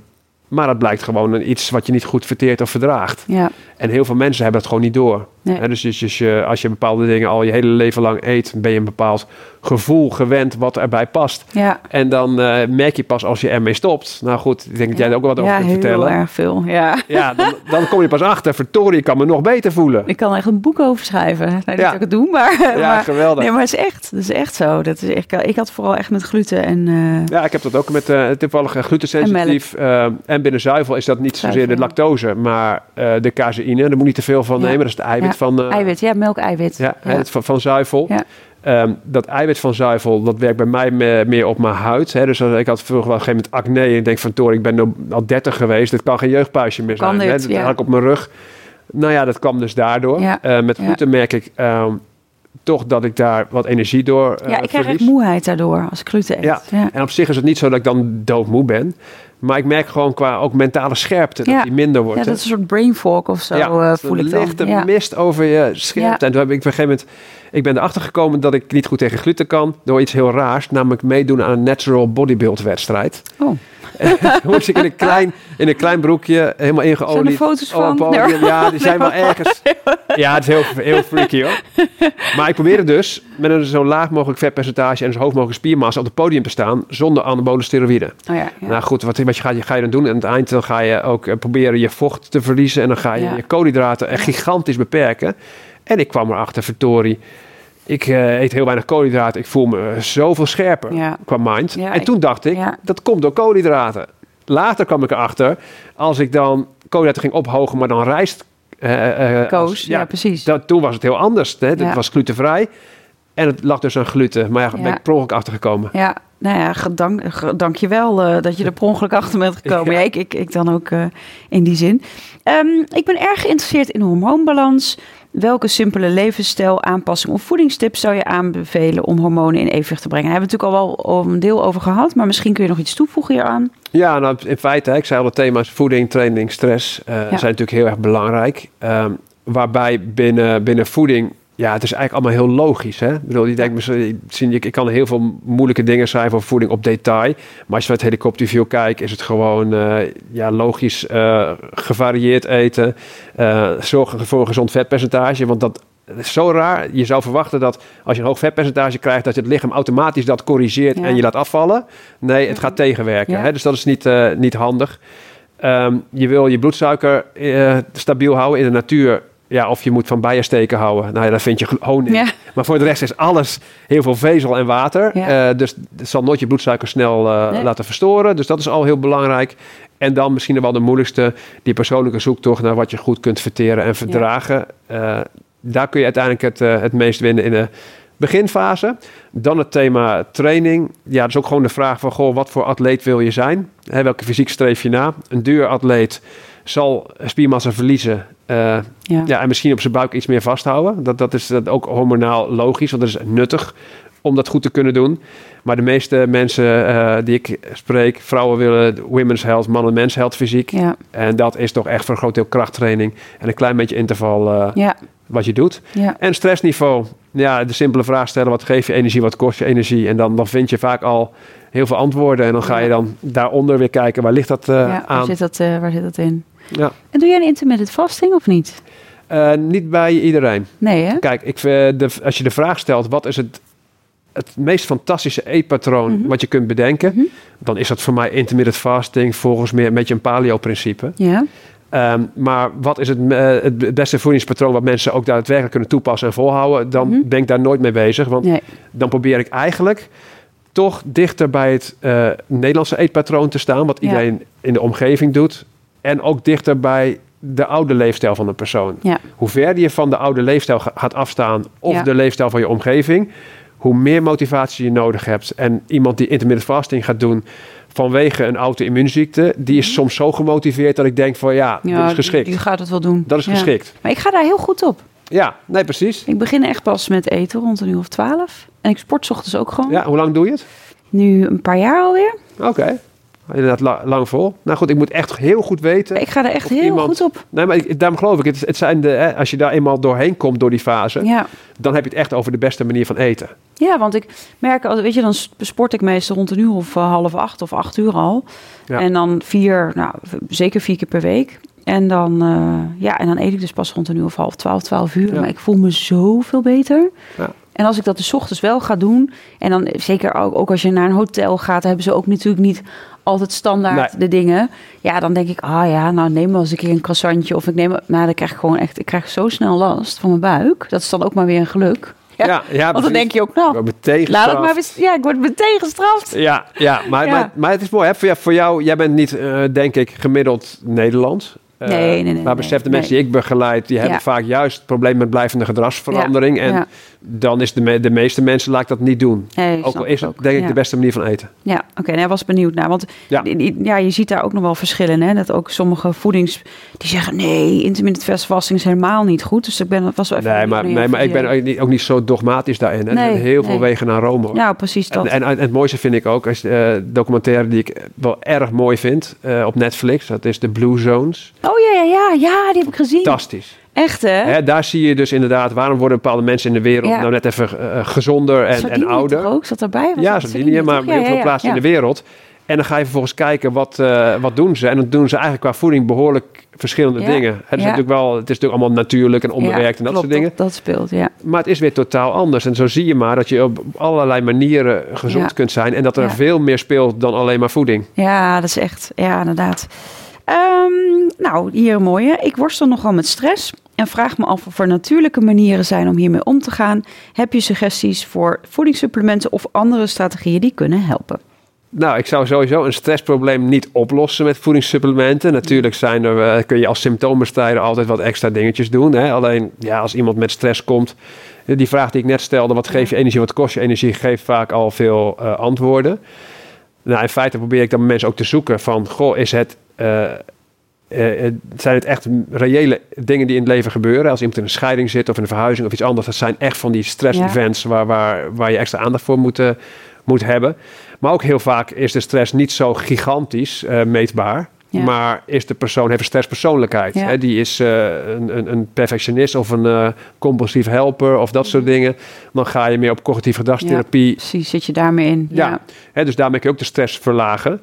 maar dat blijkt gewoon een iets wat je niet goed verteert of verdraagt. Ja, En heel veel mensen hebben dat gewoon niet door. Nee. Dus als je, als je- als je bepaalde dingen al je hele leven lang eet, ben je een bepaald gevoel gewend wat erbij past. ja. En dan eh, merk je pas als je ermee stopt. Nou goed, ik denk dat jij er ook wat over ja kunt heel vertellen. erg veel. Ja. Ja, dan, dan kom je pas achter, verdorie, ik kan me nog beter voelen. Ik kan echt een boek over schrijven. Nou, niet Ja. dat ik het doe, maar... Ja, maar geweldig. Nee, maar het is echt. Dat is echt zo. Dat is echt, ik had vooral echt met gluten en... eh, Ja, ik heb dat ook met eh toevallig glutensensitief. eh, en binnen zuivel is dat niet zozeer de lactose, maar de caseïne. Daar moet je niet te veel van Ja. nemen. Dat is het eiwit Ja. Van, eh, eiwit, ja, melkeiwit. ja, Het van, van zuivel. Ja. Ehm, dat eiwit van zuivel, dat werkt bij mij me- meer op mijn huid. Hè. Dus als- ik had vroeger wel een gegeven moment acne. En ik denk van, Tor, ik ben al 30 geweest. Dit kan geen jeugdpuisje meer Kan zijn. dit, hè. Dat ja. had ik op mijn rug. Nou ja, dat kwam dus daardoor. Ja. Eh, met Ja. gluten merk ik ehm, toch dat ik daar wat energie door eh, Ja, ik krijg echt moeheid daardoor als ik gluten eet. Ja. ja. En op zich is het niet zo dat ik dan doodmoe ben. Maar ik merk gewoon qua ook mentale scherpte dat Ja. die minder wordt. Ja, dat is een soort brain fog of zo, Ja, eh, voel ik dan. lichte mist over je scherpte. En toen heb ik op een gegeven moment... Ik ben erachter gekomen dat ik niet goed tegen gluten kan... door iets heel raars, namelijk meedoen aan een natural bodybuild wedstrijd. Oh, moest ik in een klein, in een klein broekje, helemaal ingeolied. Zijn er foto's een van? podium. Ja, die zijn wel ergens... Ja, het is heel, heel freaky hoor. Maar ik probeerde dus met een zo laag mogelijk vetpercentage... en zo hoog mogelijk spiermassa op het podium te staan... zonder anabole steroïden. oh ja. ja. Nou goed, wat, wat je, ga je dan doen? En aan het eind dan ga je ook eh, proberen je vocht te verliezen. En dan ga je Ja. je koolhydraten echt gigantisch beperken. En ik kwam erachter, verdorie. Ik eh, eet heel weinig koolhydraten. Ik voel me eh, zoveel scherper Ja. qua mind. Ja, en ik- toen dacht ik, ja. dat komt door koolhydraten. Later kwam ik erachter, als ik dan koolhydraten ging ophogen, maar dan rijst... eh, Koos, als- ja, precies. dat, toen was het heel anders. Hè? Het was glutenvrij. En het lag dus aan gluten. Maar ja, ben ik per ongeluk achtergekomen. Ja, nou ja, gedank, dank je wel uh, dat je er per ongeluk achter bent gekomen. Ja. ik, ik, ik dan ook uh, in die zin. Um, ik ben erg geïnteresseerd in hormoonbalans. Welke simpele levensstijl, aanpassing of voedingstips zou je aanbevelen om hormonen in evenwicht te brengen? Daar hebben we natuurlijk al wel een deel over gehad, maar misschien kun je nog iets toevoegen hieraan. Ja, nou in feite, ik zei al, de thema's voeding, training, stress uh, zijn natuurlijk heel erg belangrijk. Um, waarbij binnen, binnen voeding ja, het is eigenlijk allemaal heel logisch. Hè? Ik bedoel, je denkt misschien, ik, ik kan heel veel moeilijke dingen schrijven over voeding op detail. Maar als je met helikopterview kijkt, is het gewoon uh, ja, logisch uh, gevarieerd eten. Uh, zorgen voor een gezond vetpercentage. Want dat is zo raar. Je zou verwachten dat als je een hoog vetpercentage krijgt, dat het lichaam automatisch dat corrigeert en je laat afvallen. Nee, het gaat tegenwerken. Ja. Hè? Dus dat is niet, niet handig. Um, je wil je bloedsuiker stabiel houden in de natuur ja, of je moet van bijensteken houden. Nou ja, dat vind je honing. Ja. Maar voor de rest is alles heel veel vezel en water. Ja. Uh, dus het zal nooit je bloedsuiker snel uh, nee. laten verstoren. Dus dat is al heel belangrijk. En dan misschien wel de moeilijkste, die persoonlijke zoektocht naar wat je goed kunt verteren en verdragen. Ja. Uh, daar kun je uiteindelijk het, het meest winnen in de beginfase. Dan het thema training. Ja, dat is ook gewoon de vraag van, goh, wat voor atleet wil je zijn? Hè, welke fysiek streef je na? Een duur atleet zal spiermassa verliezen. Uh, ja. ja. en misschien op zijn buik iets meer vasthouden. Dat, dat is dat ook hormonaal logisch, want dat is nuttig om dat goed te kunnen doen. Maar de meeste mensen uh, die ik spreek, vrouwen willen women's health, mannen mens health fysiek. Ja. En dat is toch echt voor een groot deel krachttraining en een klein beetje interval uh, ja. wat je doet. En stressniveau, ja, de simpele vraag stellen, wat geef je energie, wat kost je energie? En dan, dan vind je vaak al heel veel antwoorden en dan ga je dan daaronder weer kijken, waar ligt dat waar aan? Zit dat, waar zit dat in? Ja. En doe jij een intermittent fasting of niet? Uh, niet bij iedereen. Nee, hè? Kijk, ik, de, als je de vraag stelt, wat is het, het meest fantastische eetpatroon mm -hmm. wat je kunt bedenken, mm -hmm. dan is dat voor mij intermittent fasting volgens meer een beetje een paleo-principe. Ja. Um, maar wat is het, uh, het beste voedingspatroon wat mensen ook daadwerkelijk kunnen toepassen en volhouden, dan mm -hmm. ben ik daar nooit mee bezig. Want nee. dan probeer ik eigenlijk toch dichter bij het uh, Nederlandse eetpatroon te staan, wat iedereen ja. in de omgeving doet. En ook dichter bij de oude leefstijl van een persoon. Ja. Hoe verder je van de oude leefstijl gaat afstaan of ja. de leefstijl van je omgeving, hoe meer motivatie je nodig hebt. En iemand die intermittent fasting gaat doen vanwege een auto-immuunziekte, die is soms zo gemotiveerd dat ik denk van ja, ja dat is geschikt. Die, die gaat het wel doen. Dat is geschikt. Maar ik ga daar heel goed op. Ja, nee, precies. Ik begin echt pas met eten rond een uur of twaalf. En ik sport 's ochtends ook gewoon. Ja, hoe lang doe je het? Nu een paar jaar alweer. Oké. Okay. Inderdaad, la, lang vol. Nou goed, ik moet echt heel goed weten. Ik ga er echt heel iemand, goed op. Nee, maar ik, daarom geloof ik, het, het zijn de, hè, als je daar eenmaal doorheen komt door die fase, ja. dan heb je het echt over de beste manier van eten. Ja, want ik merk, weet je, dan sport ik meestal rond een uur of uh, half acht of acht uur al. Ja. En dan vier, nou zeker vier keer per week. En dan, uh, ja, en dan eet ik dus pas rond een uur of half twaalf, twaalf uur. Ja. Maar ik voel me zoveel beter. Ja. En als ik dat dus ochtends wel ga doen, en dan zeker ook, ook als je naar een hotel gaat, hebben ze ook natuurlijk niet altijd standaard nee. de dingen. Ja, dan denk ik, ah ja, nou neem maar eens een keer een croissantje. Of ik neem, nou dan krijg ik gewoon echt, ik krijg zo snel last van mijn buik. Dat is dan ook maar weer een geluk. Ja, ja, ja want dan denk je ook, nou, laat het maar weer, ja, ik word meteen gestraft. Ja, ja, maar, ja. maar, maar het is mooi, hè? Voor, jou, voor jou, jij bent niet, uh, denk ik, gemiddeld Nederlands. Uh, nee, nee, nee. Maar besef de mensen die ik begeleid, die hebben vaak juist het probleem met blijvende gedragsverandering. En dan is de, me de meeste mensen laat ik dat niet doen. Ook al is dat denk ik de beste manier van eten. Ja, oké. Okay, nou, was benieuwd naar. Want ja. je ziet daar ook nog wel verschillen. Hè? Dat ook sommige voedings... Die zeggen, nee, intermittent fasting is helemaal niet goed. Dus ik ben, was wel even... Nee, maar, nee, maar ik ben ook niet, ook niet zo dogmatisch daarin. Hè? Heel veel wegen naar Rome. Ja, precies dat. En, en, en, het mooiste vind ik ook, als uh, documentaire die ik wel erg mooi vind uh, op Netflix. Dat is de Blue Zones. Oh ja, ja, ja. Ja, die heb ik gezien. Fantastisch. Echt, hè? hè? Daar zie je dus inderdaad, waarom worden bepaalde mensen in de wereld ja. nou net even uh, gezonder en, Sardinië en ouder. ook? Zat erbij? Was ja, Sardinië, maar heel veel plaatsen in de wereld. En dan ga je vervolgens kijken, wat, uh, wat doen ze? En dan doen ze eigenlijk qua voeding behoorlijk verschillende dingen. Het is, natuurlijk wel, het is natuurlijk allemaal natuurlijk en onbewerkt en dat klopt, soort dingen. Dat, dat, speelt, ja. Maar het is weer totaal anders. En zo zie je maar dat je op allerlei manieren gezond kunt zijn. En dat er veel meer speelt dan alleen maar voeding. Ja, dat is echt, ja, inderdaad. Um, nou, hier een mooie. Ik worstel nogal met stress en vraag me af of er natuurlijke manieren zijn om hiermee om te gaan. Heb je suggesties voor voedingssupplementen of andere strategieën die kunnen helpen? Nou, ik zou sowieso een stressprobleem niet oplossen met voedingssupplementen. Natuurlijk zijn er, uh, kun je als symptoombestrijder altijd wat extra dingetjes doen. Hè? Alleen ja, als iemand met stress komt, die vraag die ik net stelde, wat geef je energie, wat kost je energie, geeft vaak al veel uh, antwoorden. Nou, in feite probeer ik dan mensen ook te zoeken van, goh, is het... Uh, uh, zijn het echt reële dingen die in het leven gebeuren? Als iemand in een scheiding zit of in een verhuizing of iets anders, dat zijn echt van die stress-events ja. waar, waar, waar je extra aandacht voor moet, uh, moet hebben. Maar ook heel vaak is de stress niet zo gigantisch uh, meetbaar. Ja. Maar is de persoon, heeft een stresspersoonlijkheid. Ja. Hè? Die is een, een, een, perfectionist of een compulsief helper of dat soort dingen. Dan ga je meer op cognitieve gedragstherapie. precies, zit je daarmee in. Ja, Hè? dus daarmee kun je ook de stress verlagen.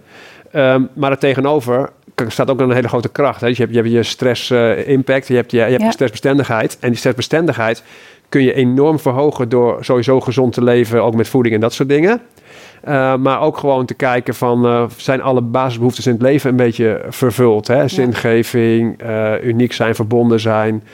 Um, maar er tegenover staat ook een hele grote kracht. Hè? Dus je, hebt, je hebt je stress-impact, uh, je hebt, je, je, hebt ja. je stressbestendigheid. En die stressbestendigheid kun je enorm verhogen door sowieso gezond te leven, ook met voeding en dat soort dingen. Uh, maar ook gewoon te kijken van, uh, zijn alle basisbehoeftes in het leven een beetje vervuld? Hè? Zingeving, uniek zijn, verbonden zijn.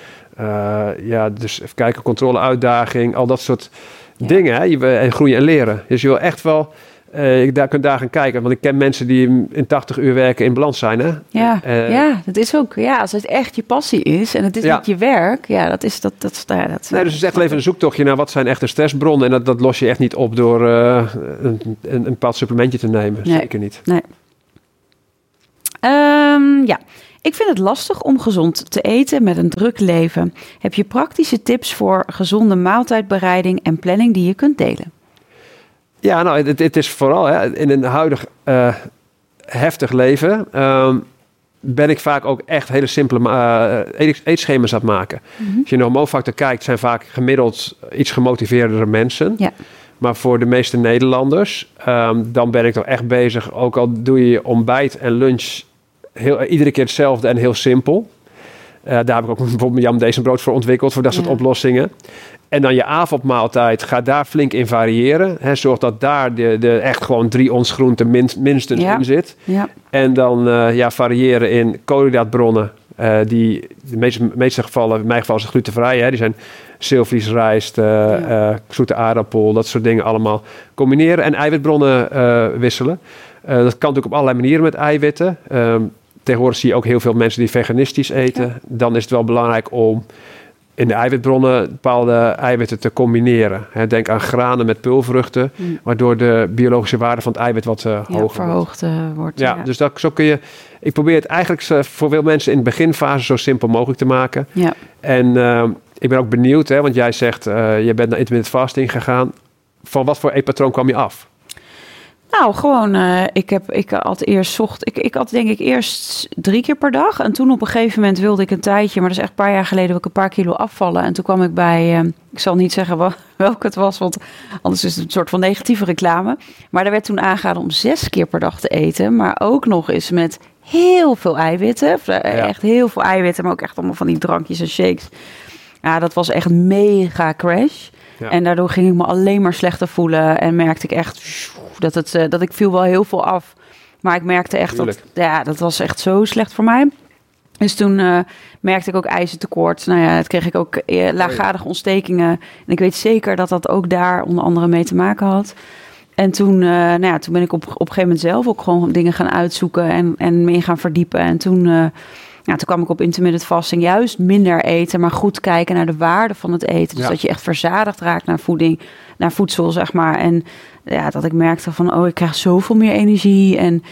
ja, dus even kijken, controle, uitdaging, al dat soort ja. dingen. Hè? Je, en groeien en leren. Dus je wil echt wel uh, je daar kunt daar gaan kijken. Want ik ken mensen die in 80 uur werken in balans zijn. Hè? Ja, uh, ja, dat is ook. Ja, als het echt je passie is en het is ja. niet je werk. Ja, dat is dat. dat, ja, dat nee, dus het is echt even een zoektochtje naar wat zijn echte stressbronnen. En dat, dat los je echt niet op door uh, een, een, een bepaald supplementje te nemen. Nee. Zeker niet. Nee. Um, ja. Ik vind het lastig om gezond te eten met een druk leven. Heb je praktische tips voor gezonde maaltijdbereiding en planning die je kunt delen? Ja, nou, het, het is vooral hè, in een huidig uh, heftig leven. Um, ben ik vaak ook echt hele simpele uh, eetschema's aan het maken. Mm -hmm. Als je naar hormoonfactor kijkt, zijn vaak gemiddeld iets gemotiveerdere mensen. Ja. Maar voor de meeste Nederlanders, um, dan ben ik toch echt bezig. Ook al doe je ontbijt en lunch heel, iedere keer hetzelfde en heel simpel. Uh, daar heb ik ook bijvoorbeeld Jan deze brood voor ontwikkeld, voor dat soort ja. oplossingen. En dan je avondmaaltijd, ga daar flink in variëren. He, zorg dat daar de, de echt gewoon drie ons groenten min, minstens ja. in zit. Ja. En dan uh, ja, variëren in koolhydraatbronnen. Uh, die de meeste, meeste gevallen, in mijn geval is het glutenvrij. Hè, die zijn zilvliesrijst, uh, ja. zoete aardappel, dat soort dingen allemaal combineren. En eiwitbronnen wisselen. dat kan natuurlijk op allerlei manieren met eiwitten. Um, tegenwoordig zie je ook heel veel mensen die veganistisch eten. Ja. Dan is het wel belangrijk om in de eiwitbronnen bepaalde eiwitten te combineren. Denk aan granen met pulvruchten, mm. waardoor de biologische waarde van het eiwit wat uh, ja, hoger verhoogd wordt. Uh, wordt. Ja, ja, dus dat, zo kun je. Ik probeer het eigenlijk voor veel mensen in de beginfase zo simpel mogelijk te maken. Ja. En uh, ik ben ook benieuwd, hè, want jij zegt, je bent naar intermittent fasting gegaan. Van wat voor eetpatroon kwam je af? Nou, gewoon, uh, ik, heb, ik had eerst zocht, ik, ik had denk ik eerst drie keer per dag. En toen op een gegeven moment wilde ik een tijdje, maar dat is echt een paar jaar geleden, wil ik een paar kilo afvallen. En toen kwam ik bij, uh, ik zal niet zeggen wel, welke het was, want anders is het een soort van negatieve reclame. Maar er werd toen aangeraden om zes keer per dag te eten, maar ook nog eens met heel veel eiwitten. Ja. Echt heel veel eiwitten, maar ook echt allemaal van die drankjes en shakes. Ja, dat was echt mega crash. Ja. En daardoor ging ik me alleen maar slechter voelen en merkte ik echt dat, het, uh, dat ik viel wel heel veel af. Maar ik merkte echt Tuurlijk. dat, ja, dat was echt zo slecht voor mij. Dus toen uh, merkte ik ook ijzertekort. Nou ja, het kreeg ik ook uh, laaggradige ontstekingen. En ik weet zeker dat dat ook daar onder andere mee te maken had. En toen, uh, nou ja, toen ben ik op, op een gegeven moment zelf ook gewoon dingen gaan uitzoeken en, en mee gaan verdiepen. En toen, ja, toen kwam ik op intermittent fasting. Juist minder eten, maar goed kijken naar de waarde van het eten. Dus Ja. dat je echt verzadigd raakt naar voeding, naar voedsel, zeg maar. En ja, dat ik merkte van, oh, ik krijg zoveel meer energie. En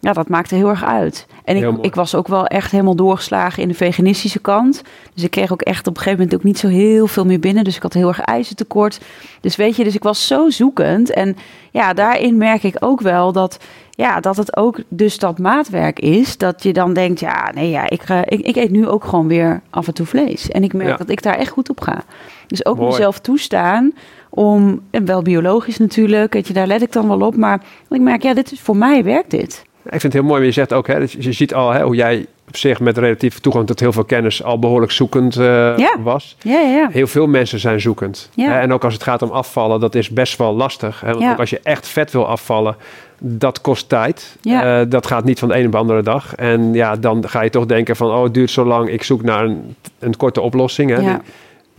ja, dat maakte heel erg uit. En ik, ik was ook wel echt helemaal doorgeslagen in de veganistische kant. Dus ik kreeg ook echt op een gegeven moment ook niet zo heel veel meer binnen. Dus ik had heel erg ijzertekort. Dus weet je, dus ik was zo zoekend. En ja, daarin merk ik ook wel dat, ja, dat het ook dus dat maatwerk is. Dat je dan denkt, ja, nee, ja, ik, uh, ik, ik eet nu ook gewoon weer af en toe vlees. En ik merk Ja. dat ik daar echt goed op ga. Dus ook Mooi. mezelf toestaan om, en wel biologisch natuurlijk, weet je, daar let ik dan wel op. Maar ik merk, ja, dit is voor mij werkt dit. Ik vind het heel mooi, maar je zegt ook, hè, dat je ziet al hè, hoe jij op zich met relatief toegang tot heel veel kennis al behoorlijk zoekend uh, Ja. was. Ja, ja. Heel veel mensen zijn zoekend. Ja. Hè, En ook als het gaat om afvallen, dat is best wel lastig. Hè? Want ook als je echt vet wil afvallen, dat kost tijd. Ja. Eh, dat gaat niet van de ene op de andere dag. En ja, dan ga je toch denken van, oh, het duurt zo lang. Ik zoek naar een, een korte oplossing. Hè? Ja.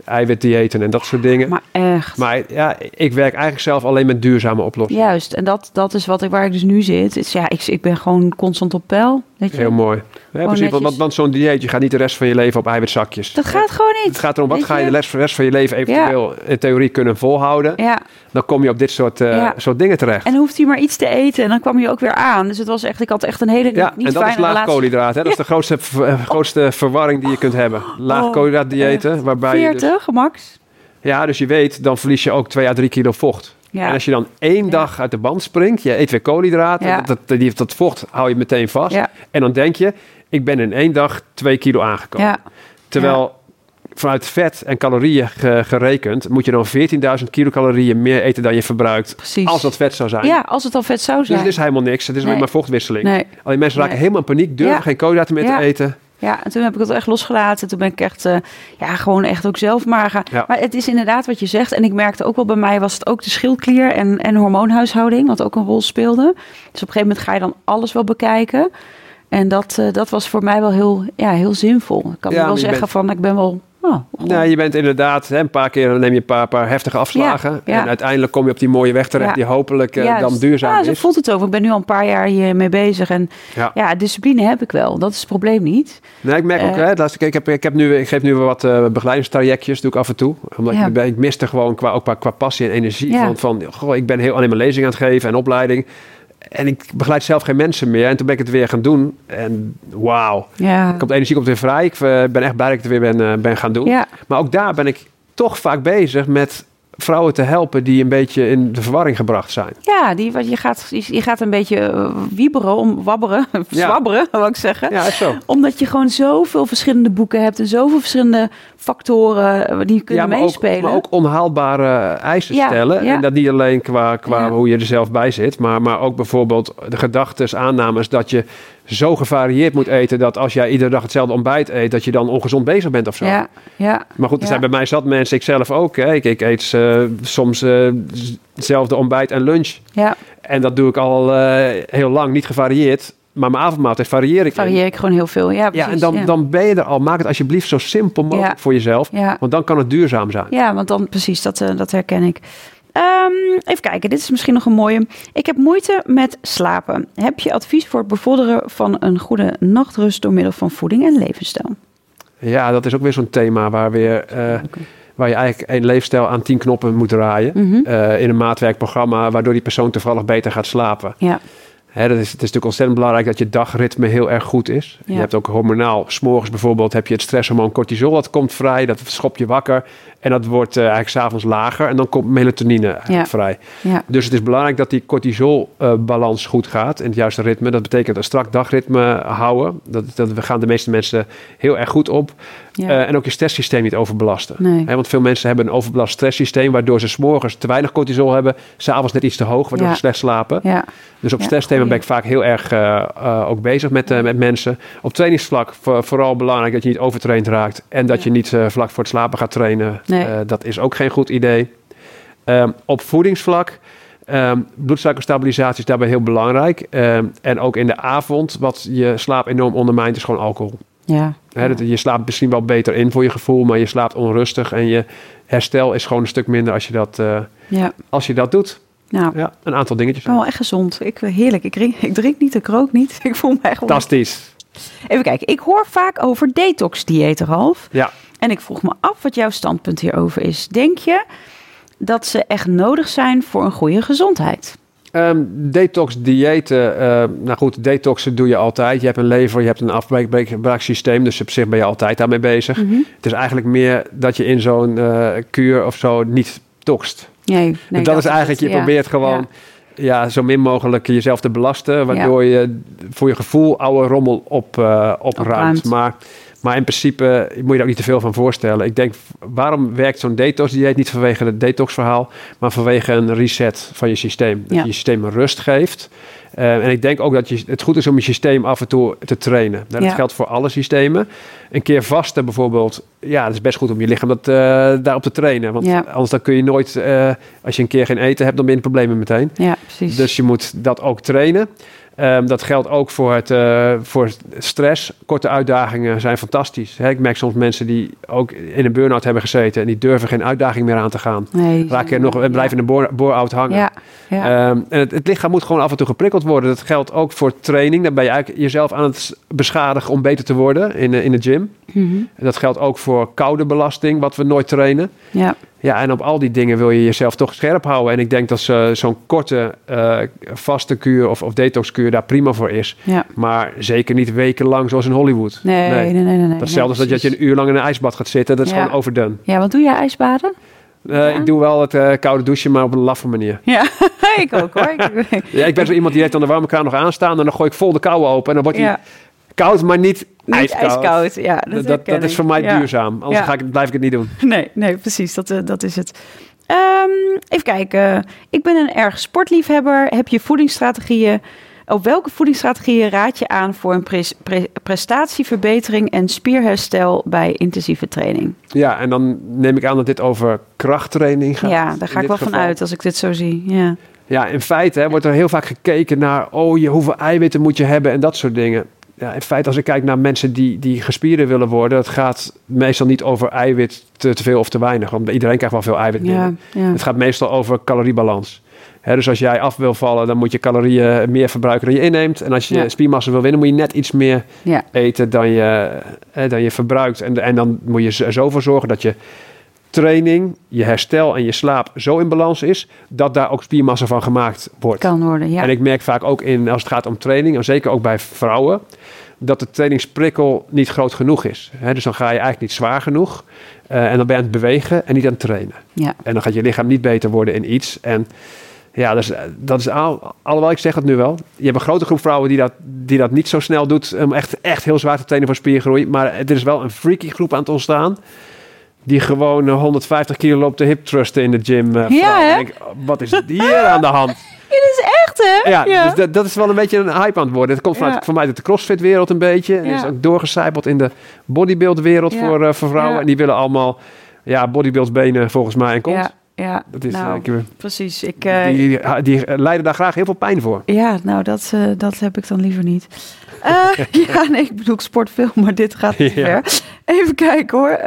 eiwitdiëten en dat soort dingen. Maar echt. Maar ja, ik werk eigenlijk zelf alleen met duurzame oplossingen. Juist, en dat, dat is wat ik, waar ik dus nu zit. Is, ja, ik, ik ben gewoon constant op peil. Je? Heel mooi. Ja, precies, want, netjes. want, want zo'n dieet, je gaat niet de rest van je leven op eiwitzakjes. Dat gaat gewoon niet. Het gaat erom, wat ga je de rest, van je leven eventueel in theorie kunnen volhouden. Ja, Dan kom je op dit soort, eh, Ja. soort dingen terecht. en hoeft hij maar iets te eten en dan kwam je ook weer aan. Dus het was echt, ik had echt een hele ja, niet en dat is fijne laag koolhydraat. Hè? Dat is de grootste, eh, grootste verwarring die je kunt hebben. Laag Oh, koolhydraat diëten, waarbij je dus, 40, max. Ja, dus je weet, dan verlies je ook 2 à 3 kilo vocht. Ja. En als je dan één dag uit de band springt, je eet weer koolhydraten, dat, dat, die, dat vocht hou je meteen vast. En dan denk je, ik ben in één dag 2 kilo aangekomen. Terwijl vanuit vet en calorieën ge- gerekend, moet je dan 14.000 kilocalorieën meer eten dan je verbruikt. precies. Als dat vet zou zijn. ja, als het al vet zou Dus zijn. het is helemaal niks. Het is alleen Nee. maar vochtwisseling. Nee. Alleen mensen raken Nee. helemaal in paniek, durven Ja. geen koolhydraten meer Ja. te eten. Ja, en toen heb ik het echt losgelaten. Toen ben ik echt, eh, ja, gewoon echt ook zelf maar gaan. Ja. Maar het is inderdaad wat je zegt. En ik merkte ook wel bij mij was het ook de schildklier en, en hormoonhuishouding, wat ook een rol speelde. Dus op een gegeven moment ga je dan alles wel bekijken. En dat, eh, dat was voor mij wel heel, ja, heel zinvol. Ik kan Ja, wel zeggen bent- van, ik ben wel... Oh, Nou, je bent inderdaad, hè, een paar keer dan neem je een paar, paar heftige afslagen. Ja, ja. En uiteindelijk kom je op die mooie weg terecht Ja. die hopelijk Juist. dan duurzaam ja, zo is. voelt het ook. Ik ben nu al een paar jaar hiermee bezig. En Ja. discipline heb ik wel. Dat is het probleem niet. Nee, ik merk ook, Eh. hè, laatste keer, ik, heb, ik, heb nu, ik geef nu wel wat eh begeleidingstrajectjes, doe ik af en toe. Omdat ik, ben- ik miste gewoon qua, ook qua, qua passie en energie. Ja. Van, van, goh, ik ben heel alleen maar lezingen aan het geven en opleiding. En ik begeleid zelf geen mensen meer. En toen ben ik het weer gaan doen. En wauw. Ja, Ik kom de energie komt weer vrij. Ik eh, ben echt blij dat ik het weer ben, eh, ben gaan doen. ja, Maar ook daar ben ik toch vaak bezig met vrouwen te helpen die een beetje in de verwarring gebracht zijn. ja die, wat je, gaat, je, gaat een beetje eh, wieberen, om, wabberen, Ja. zwabberen, wil ik zeggen. Ja, zo. Omdat je gewoon zoveel verschillende boeken hebt en zoveel verschillende factoren eh, die kunnen ja, maar ook, meespelen. maar ook onhaalbare eisen Ja, stellen. En dat niet alleen qua, qua hoe je er zelf bij zit, maar, maar ook bijvoorbeeld de gedachten, aannames dat je zo gevarieerd moet eten dat als jij iedere dag hetzelfde ontbijt eet, dat je dan ongezond bezig bent of zo. ja, ja, Maar goed, er Ja. zijn bij mij zat mensen, ik zelf ook. Hè. Ik, ik eet eh, soms eh, hetzelfde ontbijt en lunch. ja. En dat doe ik al eh, heel lang, niet gevarieerd. Maar mijn avondmaaltijd varieer ik. Varieer ik gewoon heel veel. Ja, Ja, precies, en dan, ja. dan ben je er al. Maak het alsjeblieft zo simpel mogelijk Ja. voor jezelf. Ja. Want dan kan het duurzaam zijn. Ja, want dan precies, dat, dat herken ik. Ehm, even kijken, dit is misschien nog een mooie. Ik heb moeite met slapen. Heb je advies voor het bevorderen van een goede nachtrust door middel van voeding en levensstijl? Ja, dat is ook weer zo'n thema waar, weer, eh, waar je eigenlijk een leefstijl aan tien knoppen moet draaien. Mhm. eh, in een maatwerkprogramma, waardoor die persoon toevallig beter gaat slapen. Ja, Hè, dat is, het is natuurlijk ontzettend belangrijk dat je dagritme heel erg goed is. Ja. Je hebt ook hormonaal, s'morgens bijvoorbeeld, heb je het stresshormoon cortisol, dat komt vrij, dat schopt je wakker. En dat wordt eh, eigenlijk s'avonds lager en dan komt melatonine Ja. vrij. ja, Dus het is belangrijk dat die cortisolbalans goed gaat in het juiste ritme. Dat betekent een strak dagritme houden. Dat, dat we gaan de meeste mensen heel erg goed op. ja. Eh, en ook je stresssysteem niet overbelasten. Nee. Want veel mensen hebben een overbelast stresssysteem, waardoor ze s'morgens te weinig cortisol hebben, s'avonds net iets te hoog, waardoor Ja. ze slecht slapen. ja, Dus op stressthema ben ik vaak heel erg eh, eh, ook bezig met, met mensen. Op trainingsvlak voor- vooral belangrijk dat je niet overtraind raakt en dat je niet vlak voor het slapen gaat trainen. Nee. Dat is ook geen goed idee. Ehm, op voedingsvlak, ehm, bloedsuikerstabilisatie is daarbij heel belangrijk. Ehm, en ook in de avond, wat je slaap enorm ondermijnt, is gewoon alcohol. Ja. Dat, je slaapt misschien wel beter in voor je gevoel, maar je slaapt onrustig en je herstel is gewoon een stuk minder als je dat, eh, ja. als je dat doet. Nou, Ja, een aantal dingetjes. ik ben wel echt gezond. Ik, eh, heerlijk. Ik drink, ik drink niet, ik rook niet. Ik voel me echt wel... Fantastisch. Even kijken. Ik hoor vaak over detox-diëten, Ralf. Ja. En ik vroeg me af wat jouw standpunt hierover is. Denk je dat ze echt nodig zijn voor een goede gezondheid? Ehm, detox diëten, eh, nou goed, detoxen doe je altijd. Je hebt een lever, je hebt een afbraaksysteem, dus op zich ben je altijd daarmee bezig. Mhm. Het is eigenlijk meer dat je in zo'n eh, kuur of zo niet toxt. Nee, nee dat is eigenlijk, je ja. probeert gewoon ja. zo min mogelijk jezelf te belasten, waardoor je voor je gevoel oude rommel op, eh, opruimt. Opruimt. Maar, maar in principe moet je er ook niet te veel van voorstellen. Ik denk, waarom werkt zo'n detox dieet niet vanwege het detoxverhaal, maar vanwege een reset van je systeem. Dat Ja. je je systeem rust geeft. Eh, en ik denk ook dat je, het goed is om je systeem af en toe te trainen. Nou, dat Ja. geldt voor alle systemen. Een keer vasten bijvoorbeeld. Ja, het is best goed om je lichaam dat, eh, daarop te trainen. Want Ja. anders dan kun je nooit, eh, als je een keer geen eten hebt, dan ben je problemen meteen. Ja, precies. Dus je moet dat ook trainen. Ehm, dat geldt ook voor, het, uh, voor stress. Korte uitdagingen zijn fantastisch. ik merk soms mensen die ook in een burn-out hebben gezeten en die durven geen uitdaging meer aan te gaan. Nee, Raken nog, ja. blijven in de boor-out hangen. Ja, ja. Um, en het, het, lichaam moet gewoon af en toe geprikkeld worden. Dat geldt ook voor training. Dan ben je eigenlijk jezelf aan het beschadigen om beter te worden in, in de gym. Mm -hmm. Dat geldt ook voor koude belasting, wat we nooit trainen. Ja. Ja, en op al die dingen wil je jezelf toch scherp houden. En ik denk dat zo'n korte uh, vaste kuur of, of detoxkuur daar prima voor is. Ja. Maar zeker niet wekenlang zoals in Hollywood. Nee, nee, nee. nee, nee Hetzelfde als dat je een uur lang in een ijsbad gaat zitten. Dat is gewoon overdone. Ja, wat doe jij ijsbaden? Uh, Ik doe wel het uh, koude douchen, maar op een laffe manier. Ja, ik ook hoor. ja, ik ben zo iemand die heeft dan de warme kraan nog aanstaan en dan gooi ik vol de kou open en dan wordt hij koud, maar niet, niet ijskoud. Ja, dat, dat, dat, is voor mij duurzaam. Anders ga ik, blijf ik het niet doen. Nee, nee precies. Dat, uh, dat is het. Um, even kijken. Ik ben een erg sportliefhebber. Heb je voedingsstrategieën? Op welke voedingsstrategieën raad je aan voor een pre pre prestatieverbetering en spierherstel bij intensieve training? Ja, en dan neem ik aan dat dit over krachttraining gaat. Ja, daar ga ik wel van uit als ik dit zo zie. Ja. Ja, in feite hè, wordt er heel vaak gekeken naar, oh, je, hoeveel eiwitten moet je hebben en dat soort dingen ja, in feite, als ik kijk naar mensen die, die gespierde willen worden, het gaat meestal niet over eiwit te, te veel of te weinig. Want iedereen krijgt wel veel eiwit Ja, Het gaat meestal over caloriebalans. dus als jij af wil vallen, dan moet je calorieën meer verbruiken dan je inneemt. En als je spiermassa wil winnen, moet je net iets meer eten dan je, dan je verbruikt. En, en dan moet je er zo voor zorgen dat je training, je herstel en je slaap zo in balans is, dat daar ook spiermassa van gemaakt wordt. Kan worden, ja. En ik merk vaak ook in, als het gaat om training, en zeker ook bij vrouwen, dat de trainingsprikkel niet groot genoeg is. dus dan ga je eigenlijk niet zwaar genoeg. Uh, en dan ben je aan het bewegen en niet aan het trainen. Ja. En dan gaat je lichaam niet beter worden in iets. En ja, dat is, dat is al, alhoewel ik zeg het nu wel. Je hebt een grote groep vrouwen die dat, die dat niet zo snel doet. Om echt, echt heel zwaar te trainen voor spiergroei. Maar er is wel een freaky groep aan het ontstaan die gewoon 150 kilo loopt te hip trusten in de gym. Uh, ja, hè? Denk, wat is hier aan de hand? Ja, dat is echt, hè? Ja, ja. dus dat, dat, is wel een beetje een hype aan het worden. Het komt vanuit, van mij uit de crossfit-wereld een beetje. En is ook doorgecijpeld in de bodybuild-wereld voor, uh, voor vrouwen. En die willen allemaal ja, bodybuild-benen volgens mij en komt. Ja. Ja, dat is, nou, ik, precies. Ik, uh, die, die, leiden daar graag heel veel pijn voor. Ja, nou, dat, uh, dat heb ik dan liever niet. Ja, nee, ik bedoel, ik sport veel, maar dit gaat te ver. Even kijken hoor.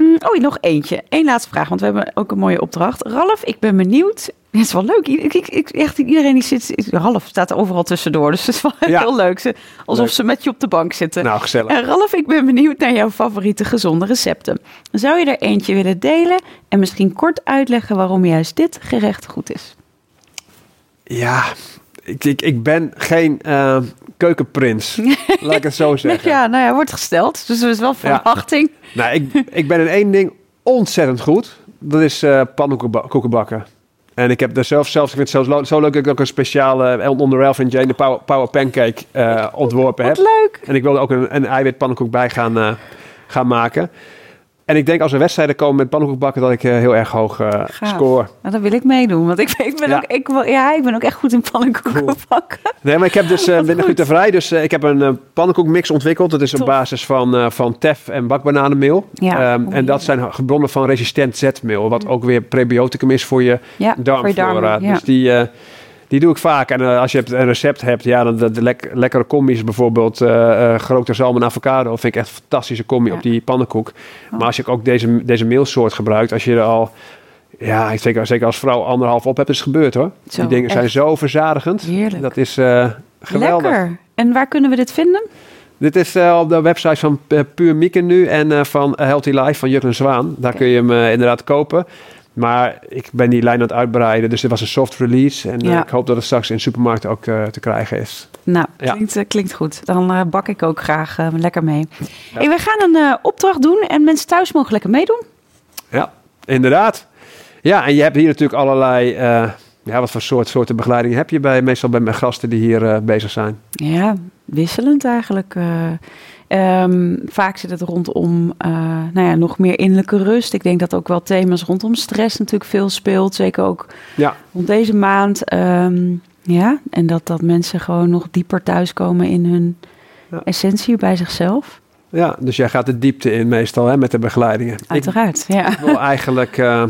Mm, oh, nog eentje. Eén laatste vraag, want we hebben ook een mooie opdracht. Ralf, ik ben benieuwd. Het is wel leuk. Ik, ik, echt, iedereen die zit... Ralf staat er overal tussendoor, dus het is wel heel leuk. alsof ze met je op de bank zitten. Nou, gezellig. En Ralf, ik ben benieuwd naar jouw favoriete gezonde recepten. Zou je er eentje willen delen en misschien kort uitleggen waarom juist dit gerecht goed is? Ja, ik, ik, ik ben geen uh, keukenprins, laat ik het zo zeggen. Ja, nou ja, wordt gesteld, dus er is wel verwachting. Ja. Nou, ik, ik ben in één ding ontzettend goed. Dat is uh, pannenkoeken bakken. En ik heb er zelf, zelfs, ik vind het zo, zo leuk dat ik ook een speciale, eh, onder Ralph en Jane, de Power, power Pancake uh, ontworpen Wat heb. leuk! En ik wilde ook een, een eiwit pannenkoek bij gaan, uh, gaan maken. En ik denk als er wedstrijden komen met pannenkoekbakken dat ik uh, heel erg hoog uh, score. Nou, dan wil ik meedoen, want ik, ik ben ja. ook, ik, ja, ik ben ook echt goed in pannenkoekbakken. Nee, maar ik heb dus uh, binnen te vrij, dus ik heb een pannenkoekmix ontwikkeld. Dat is op basis van, van tef en bakbananenmeel. Ja. Um, en dat zijn gebronnen van resistent zetmeel, wat ook weer prebioticum is voor je ja, darmflora. Voor je darm, dus die die doe ik vaak. En uh, als je een recept hebt, ja, dan de, de lek, lekkere combi's bijvoorbeeld. Uh, uh, grote zalm en avocado vind ik echt een fantastische combi op die pannenkoek. Oh. Maar als je ook deze, deze meelsoort gebruikt, als je er al... Ja, ik zeker, zeker als vrouw anderhalf op hebt, is het gebeurd hoor. Zo, die dingen zijn zo verzadigend. Heerlijk. Dat is geweldig. Lekker. En waar kunnen we dit vinden? Dit is uh, op de website van uh, Puur Mieke nu en uh, van Healthy Life van Jurgen Zwaan. Daar okay. kun je hem inderdaad kopen. Maar ik ben die lijn aan het uitbreiden. Dus dit was een soft release. En eh, ik hoop dat het straks in supermarkten ook uh, te krijgen is. Nou, klinkt, ja. klinkt goed. Dan bak ik ook graag lekker mee. Ja. Hey, we gaan een opdracht doen en mensen thuis mogen lekker meedoen. Ja, inderdaad. Ja, en je hebt hier natuurlijk allerlei... ja, wat voor soort, soorten begeleiding heb je bij, meestal bij mijn gasten die hier bezig zijn? Ja, wisselend eigenlijk. Um, vaak zit het rondom uh, nou ja, nog meer innerlijke rust. Ik denk dat ook wel thema's rondom stress natuurlijk veel speelt. Zeker ook ja. rond deze maand. Um, ja, en dat, dat mensen gewoon nog dieper thuiskomen in hun ja. essentie bij zichzelf. Ja, dus jij gaat de diepte in meestal hè, met de begeleidingen. Uiteraard, ik, ja. Ik wil eigenlijk uh,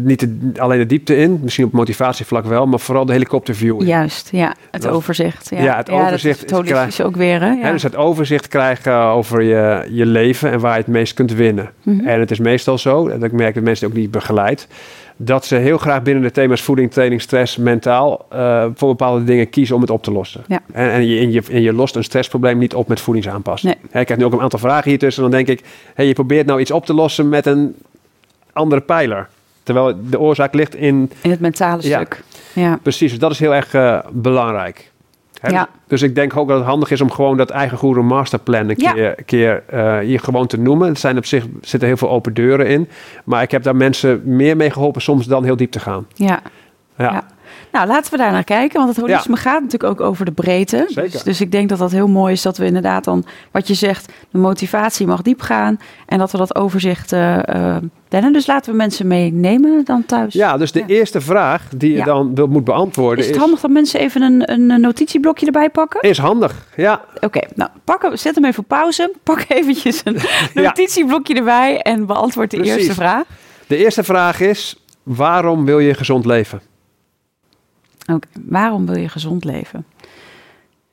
niet de- alleen de diepte in, misschien op motivatievlak wel, maar vooral de helikopterview. in. Juist, ja. Het Dat- overzicht. Ja, Ja, het overzicht Dat is ook weer, hè? Ja. Hè, dus het overzicht krijgen over je, je leven en waar je het meest kunt winnen. Mhm. En het is meestal zo, en ik merk dat mensen ook niet begeleid, dat ze heel graag binnen de thema's voeding, training, stress, mentaal eh, voor bepaalde dingen kiezen om het op te lossen. Ja. En, en, je, en, je, en je lost een stressprobleem niet op met voedingsaanpassing. Nee. Hè, ik krijg nu ook een aantal vragen hier tussen. En dan denk ik, hey, je probeert nou iets op te lossen met een andere pijler. Terwijl de oorzaak ligt in In het mentale Ja. stuk. Ja. Precies, dus dat is heel erg eh, belangrijk. Hè? Ja. Dus ik denk ook dat het handig is om gewoon dat eigen goede masterplan een Ja. keer, keer eh, hier gewoon te noemen. Er zijn op zich zitten heel veel open deuren in. Maar ik heb daar mensen meer mee geholpen soms dan heel diep te gaan. Ja, Ja. Nou, laten we daar naar kijken. Want het holisme gaat natuurlijk ook over de breedte. Zeker. Dus, dus ik denk dat dat heel mooi is dat we inderdaad dan, wat je zegt, de motivatie mag diep gaan. En dat we dat overzicht eh eh. Dus laten we mensen meenemen dan thuis. ja dus de Ja. eerste vraag die je Ja. dan wil, moet beantwoorden Is is... het handig dat mensen even een, een notitieblokje erbij pakken? Is handig, ja. Oké, nou, pak, zet hem even op pauze. Pak eventjes een notitieblokje erbij en beantwoord de Precies. eerste vraag. De eerste vraag is, waarom wil je gezond leven? Oké, waarom wil je gezond leven?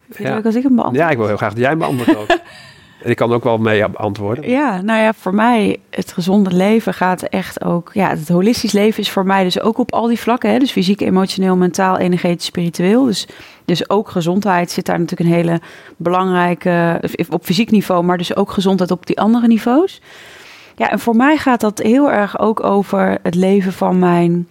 Vind Ja. als ik hem beantwoord? Ja, ik wil heel graag dat jij beantwoordt ook. en ik kan ook wel mee beantwoorden. Ja, nou ja, voor mij het gezonde leven gaat echt ook... Ja, het holistisch leven is voor mij dus ook op al die vlakken. Hè? Dus fysiek, emotioneel, mentaal, energetisch, spiritueel. Dus, dus ook gezondheid zit daar natuurlijk een hele belangrijke... Op fysiek niveau, maar dus ook gezondheid op die andere niveaus. Ja, en voor mij gaat dat heel erg ook over het leven van mijn...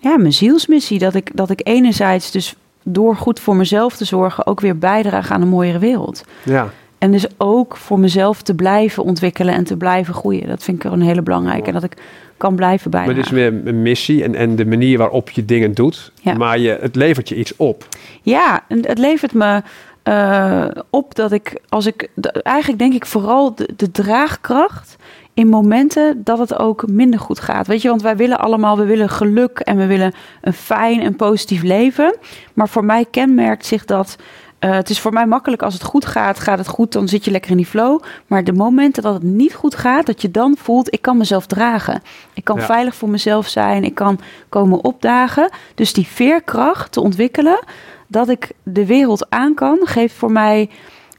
Ja, mijn zielsmissie. Dat ik, dat ik enerzijds dus door goed voor mezelf te zorgen... ook weer bijdraag aan een mooiere wereld. Ja, En dus ook voor mezelf te blijven ontwikkelen en te blijven groeien. Dat vind ik een hele belangrijke. En dat ik kan blijven maar bijdragen. dit is meer een missie en, en de manier waarop je dingen doet. Ja. Maar je, het levert je iets op. Ja, en het levert me eh, op dat ik, als ik, eigenlijk denk ik vooral de, de draagkracht in momenten dat het ook minder goed gaat. Weet je, want wij willen allemaal, we willen geluk en we willen een fijn en positief leven. Maar voor mij kenmerkt zich dat. eh, het is voor mij makkelijk als het goed gaat, gaat het goed, dan zit je lekker in die flow. Maar de momenten dat het niet goed gaat, dat je dan voelt, ik kan mezelf dragen. Ik kan Ja. veilig voor mezelf zijn, ik kan komen opdagen. Dus die veerkracht te ontwikkelen, dat ik de wereld aan kan, geeft voor mij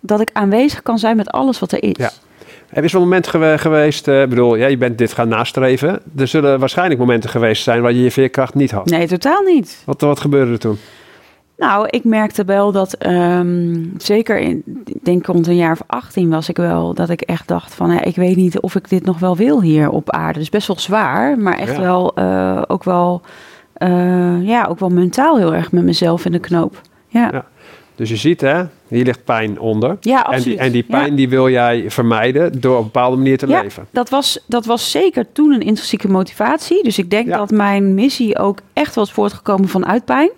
dat ik aanwezig kan zijn met alles wat er is. Ja. Er is wel een moment gewe- geweest, eh, bedoel, ja, je bent dit gaan nastreven. Er zullen waarschijnlijk momenten geweest zijn waar je je veerkracht niet had. Nee, totaal niet. Wat, wat gebeurde er toen? Nou, ik merkte wel dat, ehm, zeker in, ik denk rond een jaar of 18 was ik wel, dat ik echt dacht van, ja, ik weet niet of ik dit nog wel wil hier op aarde. Dus best wel zwaar, maar echt Ja. wel, eh, ook wel, eh, ja, ook wel mentaal heel erg met mezelf in de knoop. Ja, Ja, Dus je ziet, hè, hier ligt pijn onder. ja En die, en die Ja. pijn die wil jij vermijden door op een bepaalde manier te Ja. leven. Dat was, dat was zeker toen een intrinsieke motivatie. Dus ik denk dat mijn missie ook echt was voortgekomen vanuit pijn.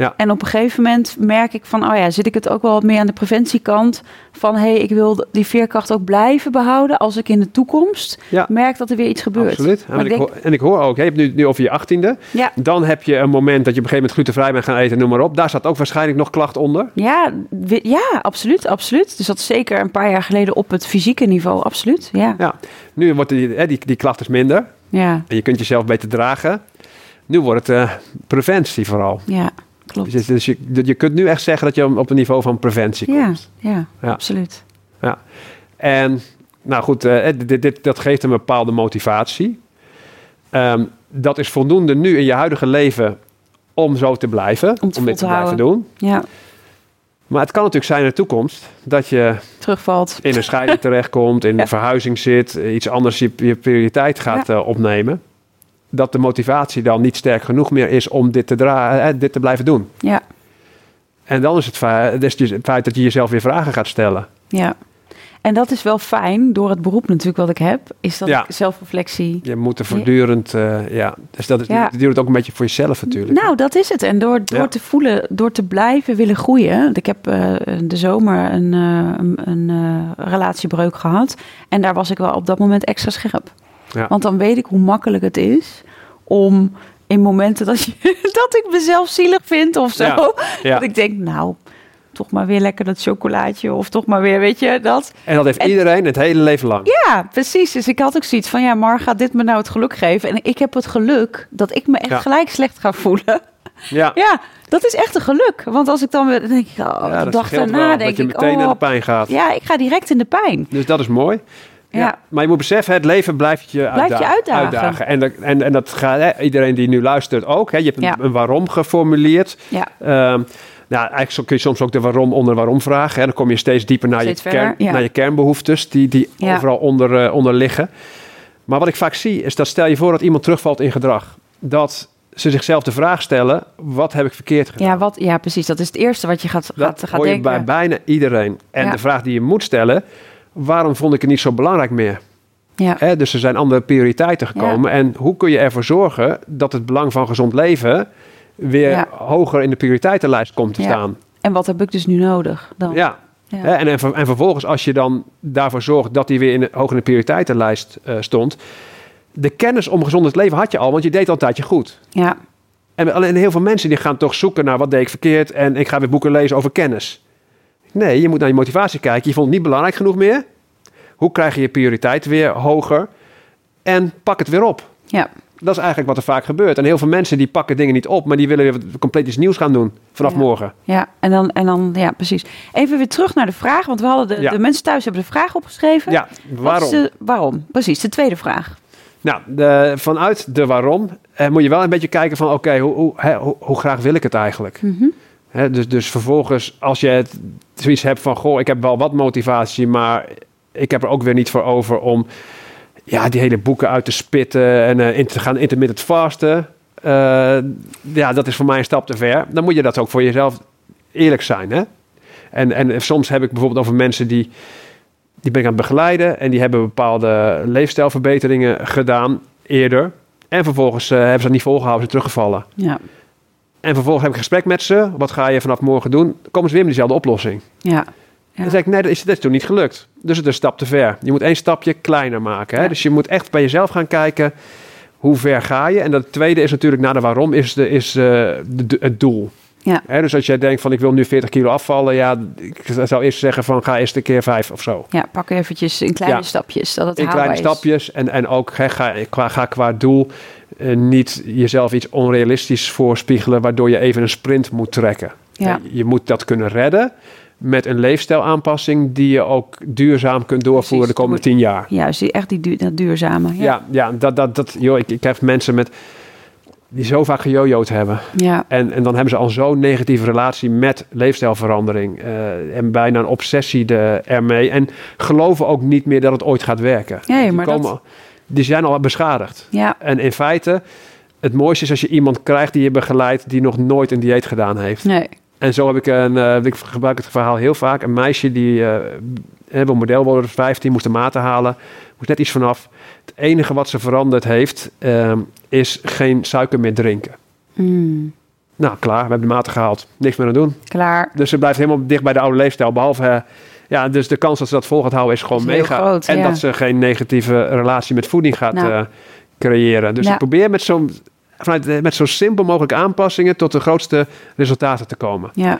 Ja. En op een gegeven moment merk ik van, oh ja, zit ik het ook wel wat meer aan de preventiekant van, hé, hey, ik wil die veerkracht ook blijven behouden als ik in de toekomst Ja. merk dat er weer iets gebeurt. Absoluut. En ik, denk- hoor, en ik hoor ook, je hebt nu, nu over je achttiende. Ja, Dan heb je een moment dat je op een gegeven moment glutenvrij bent gaan eten, noem maar op. Daar staat ook waarschijnlijk nog klacht onder. ja, ja, absoluut, absoluut. Dus dat is zeker een paar jaar geleden op het fysieke niveau, absoluut. Ja, Ja. Nu wordt die, hè, die, die klacht is minder. ja, En je kunt jezelf beter dragen. Nu wordt het eh, preventie vooral. ja klopt. Dus, dus je, je kunt nu echt zeggen dat je op een niveau van preventie Ja, komt. ja, Ja. absoluut. En nou goed, eh, dit, dit, dat geeft een bepaalde motivatie. Ehm, dat is voldoende nu in je huidige leven om zo te blijven. Om dit te blijven doen. Ja, Maar het kan natuurlijk zijn in de toekomst dat je terugvalt. in een scheiding terechtkomt, in Ja. een verhuizing zit, iets anders je, je prioriteit gaat eh, opnemen. Dat de motivatie dan niet sterk genoeg meer is om dit te, dra- eh, dit te blijven doen. Ja, En dan is het, dus het feit dat je jezelf weer vragen gaat stellen. Ja, en dat is wel fijn door het beroep natuurlijk wat ik heb, is dat Ja. zelfreflectie. Je moet er voortdurend, eh, ja. Dus dat is, Ja. duurt ook een beetje voor jezelf natuurlijk. Nou, dat is het. En door, door Ja. te voelen, door te blijven willen groeien. Ik heb eh, de zomer een, eh, een, eh, relatiebreuk gehad. En daar was ik wel op dat moment extra scherp. Ja. Want dan weet ik hoe makkelijk het is om in momenten dat, je, dat ik mezelf zielig vind of zo. Ja. Ja. Dat ik denk, nou, toch maar weer lekker dat chocolaatje. Of toch maar weer, weet je, dat. En dat heeft En- iedereen het hele leven lang. Ja, precies. Dus ik had ook zoiets van, ja, Mar, gaat dit me nou het geluk geven? En ik heb het geluk dat ik me echt Ja. gelijk slecht ga voelen. Ja, Ja, dat is echt een geluk. Want als ik dan weer, denk ik, oh, ja de dat dag daarna wel, denk dat je meteen naar oh, de pijn gaat. ja, ik ga direct in de pijn. Dus dat is mooi. Ja. Maar je moet beseffen, het leven blijft je, Blijft je uitdagen. En, dat- en, en dat gaat hè, iedereen die nu luistert ook. Hè, je hebt een, waarom geformuleerd. Ja, Ehm, nou, eigenlijk kun je soms ook de waarom onder waarom vragen. Hè. Dan kom je steeds dieper naar, Steeds je, verder, kern, ja. naar je kernbehoeftes, die, die Ja. overal onder, eh, onder liggen. Maar wat ik vaak zie, is dat stel je voor dat iemand terugvalt in gedrag. Dat ze zichzelf de vraag stellen, wat heb ik verkeerd gedaan? ja, wat, ja, precies. Dat is het eerste wat je gaat, Dat gaat, gaat hoor je denken. bij bijna iedereen. En Ja. de vraag die je moet stellen, waarom vond ik het niet zo belangrijk meer? Ja, Hè, dus er zijn andere prioriteiten gekomen. En hoe kun je ervoor zorgen dat het belang van gezond leven weer Ja. hoger in de prioriteitenlijst komt te Ja. staan? en wat heb ik dus nu nodig dan? Ja. Hè, En, en, ver- en vervolgens, als je dan daarvoor zorgt dat die weer in de, hoger in de prioriteitenlijst eh, stond. De kennis om gezond leven had je al, want je deed al een tijdje goed. ja. En alleen heel veel mensen die gaan toch zoeken naar wat deed ik verkeerd en ik ga weer boeken lezen over kennis. Nee, je moet naar je motivatie kijken. Je vond het niet belangrijk genoeg meer. Hoe krijg je je prioriteit weer hoger? En pak het weer op. ja. Dat is eigenlijk wat er vaak gebeurt. En heel veel mensen die pakken dingen niet op, maar die willen weer compleet iets nieuws gaan doen vanaf Ja. morgen. Ja, en dan, en dan, ja, precies. Even weer terug naar de vraag, want we hadden de, Ja. de mensen thuis hebben de vraag opgeschreven. Ja, waarom? de, waarom? Precies, de tweede vraag. Nou, de, vanuit de waarom eh, moet je wel een beetje kijken van... oké, hoe, hoe, hoe, hoe graag wil ik het eigenlijk? Mhm. Dus, dus vervolgens, als je het, zoiets hebt van... goh, ik heb wel wat motivatie, maar ik heb er ook weer niet voor over... om ja, die hele boeken uit te spitten en eh, in te gaan intermittent fasten... Eh, ja, dat is voor mij een stap te ver. Dan moet je dat ook voor jezelf eerlijk zijn, hè? En, en soms heb ik bijvoorbeeld over mensen die... die ben ik aan het begeleiden... en die hebben bepaalde leefstijlverbeteringen gedaan eerder... En vervolgens eh, hebben ze dat niet volgehouden, ze teruggevallen. Ja, En vervolgens heb ik een gesprek met ze. Wat ga je vanaf morgen doen? Dan komen ze weer met diezelfde oplossing. ja. Ja. Dan zeg ik, nee, dat is, dat is toen niet gelukt. Dus het is een stap te ver. Je moet één stapje kleiner maken. Hè? Ja. Dus je moet echt bij jezelf gaan kijken, hoe ver ga je? En dat tweede is natuurlijk, na de waarom, is, de, is eh, de, het doel. Ja. Hè? Dus als jij denkt van, ik wil nu 40 kilo afvallen. Ja, ik zou eerst zeggen van, ga eerst een keer vijf of zo. ja, pak eventjes in kleine Ja. stapjes, dat het In kleine is. stapjes. En, en ook hè, ga, qua, ga qua doel niet jezelf iets onrealistisch voorspiegelen... waardoor je even een sprint moet trekken. Ja. Eh, Je moet dat kunnen redden met een leefstijlaanpassing... die je ook duurzaam kunt doorvoeren Precies. de komende tien jaar. Juist, die- echt die, dat duurzame. Ja. Ja, ja dat, dat, dat, joh, ik, ik heb mensen met, die zo vaak gejojoed hebben. Ja. En, en dan hebben ze al zo'n negatieve relatie met leefstijlverandering. eh, en bijna een obsessie de, ermee. En geloven ook niet meer dat het ooit gaat werken. Nee, maar dat- die zijn al beschadigd. Ja. En in feite, het mooiste is als je iemand krijgt die je begeleidt... die nog nooit een dieet gedaan heeft. Nee. En zo heb ik een, eh, ik gebruik het verhaal heel vaak. Een meisje die eh wil model worden, 15, moest de maten halen. Moest net iets vanaf. Het enige wat ze veranderd heeft, ehm, is geen suiker meer drinken. Mm, Nou, klaar, we hebben de maten gehaald. Niks meer aan doen. klaar. Dus ze blijft helemaal dicht bij de oude leefstijl. Behalve, eh, ja, dus de kans dat ze dat vol gaat houden is gewoon Is mega. groot, en ja. dat ze geen negatieve relatie met voeding gaat Nou. eh, creëren. Dus Ja. ik probeer met zo'n vanuit, eh, met zo simpel mogelijke aanpassingen tot de grootste resultaten te komen. Ja.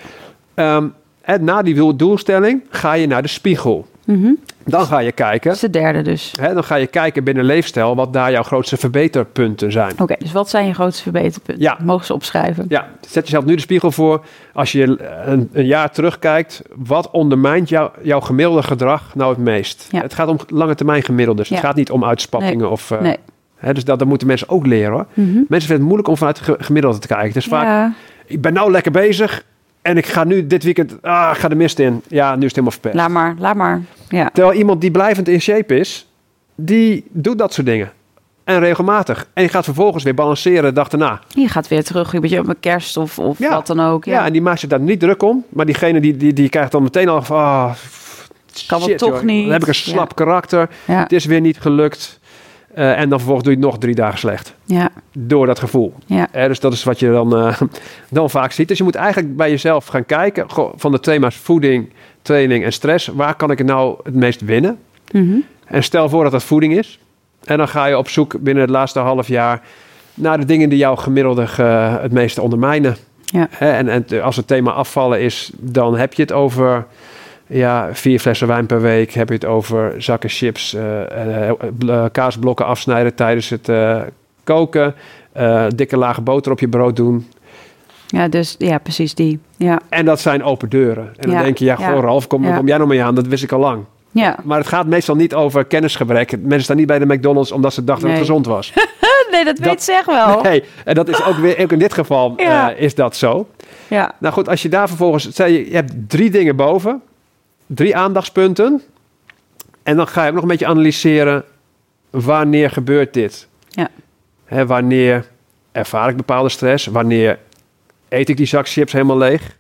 Ehm, en na die doel- doelstelling ga je naar de spiegel. Mhm. Dan ga je kijken, Dat is de derde dus. hè, dan ga je kijken binnen leefstijl wat daar jouw grootste verbeterpunten zijn. Oké, dus wat zijn je grootste verbeterpunten? Ja. Mogen ze opschrijven? Ja, zet jezelf nu de spiegel voor. Als je een, een jaar terugkijkt, wat ondermijnt jou, jouw gemiddelde gedrag nou het meest? Ja. Het gaat om lange termijn gemiddeldes. Ja. Het gaat niet om uitspattingen. Of, eh, Nee. hè, dus dat, dat moeten mensen ook leren hoor. Mhm. Mensen vinden het moeilijk om vanuit gemiddelde te kijken. Dus vaak, ik ben nou lekker bezig en ik ga nu dit weekend, ah, ga de mist in. Ja, nu is het helemaal verpest. Laat maar, laat maar. Ja. Terwijl iemand die blijvend in shape is, die doet dat soort dingen. En regelmatig. En die gaat vervolgens weer balanceren de dag daarna. Je gaat weer terug, een beetje op een kerst of, of Ja. wat dan ook. Ja. Ja, en die maakt zich daar niet druk om. Maar diegene die, die, die krijgt dan meteen al van... ah, Kan wel shit, toch joh, niet. Dan heb ik een slap karakter. Het is weer niet gelukt. Eh, en dan vervolgens doe je het nog drie dagen slecht. ja, Door dat gevoel. ja. Eh, dus dat is wat je dan, eh, dan vaak ziet. Dus je moet eigenlijk bij jezelf gaan kijken. goh, van de thema's voeding, training en stress. Waar kan ik het nou het meest winnen? Mhm. En stel voor dat dat voeding is. En dan ga je op zoek binnen het laatste half jaar naar de dingen die jouw gemiddelde ge- het meeste ondermijnen. Ja. En als het thema afvallen is, dan heb je het over ja, vier flessen wijn per week. Heb je het over zakken chips, eh, eh, bl- kaasblokken afsnijden tijdens het eh, koken. eh, dikke lage boter op je brood doen. Ja, dus ja, precies die. Ja, En dat zijn open deuren. En dan Ja, denk je, ja, ja, goh Ralf, kom, ja. kom jij nog mee aan? Dat wist ik al lang. ja. Maar het gaat meestal niet over kennisgebrek. Mensen staan niet bij de McDonald's omdat ze dachten dat het gezond was. nee, dat, Dat- weet zeg wel. Nee, en dat is ook weer, ook in dit geval Ja. eh, is dat zo. Ja, Nou goed, als je daar vervolgens, zei je, je hebt drie dingen boven, drie aandachtspunten. En dan ga je ook nog een beetje analyseren, wanneer gebeurt dit? Ja. Hè, wanneer ervaar ik bepaalde stress? Wanneer eet ik die zak chips helemaal leeg?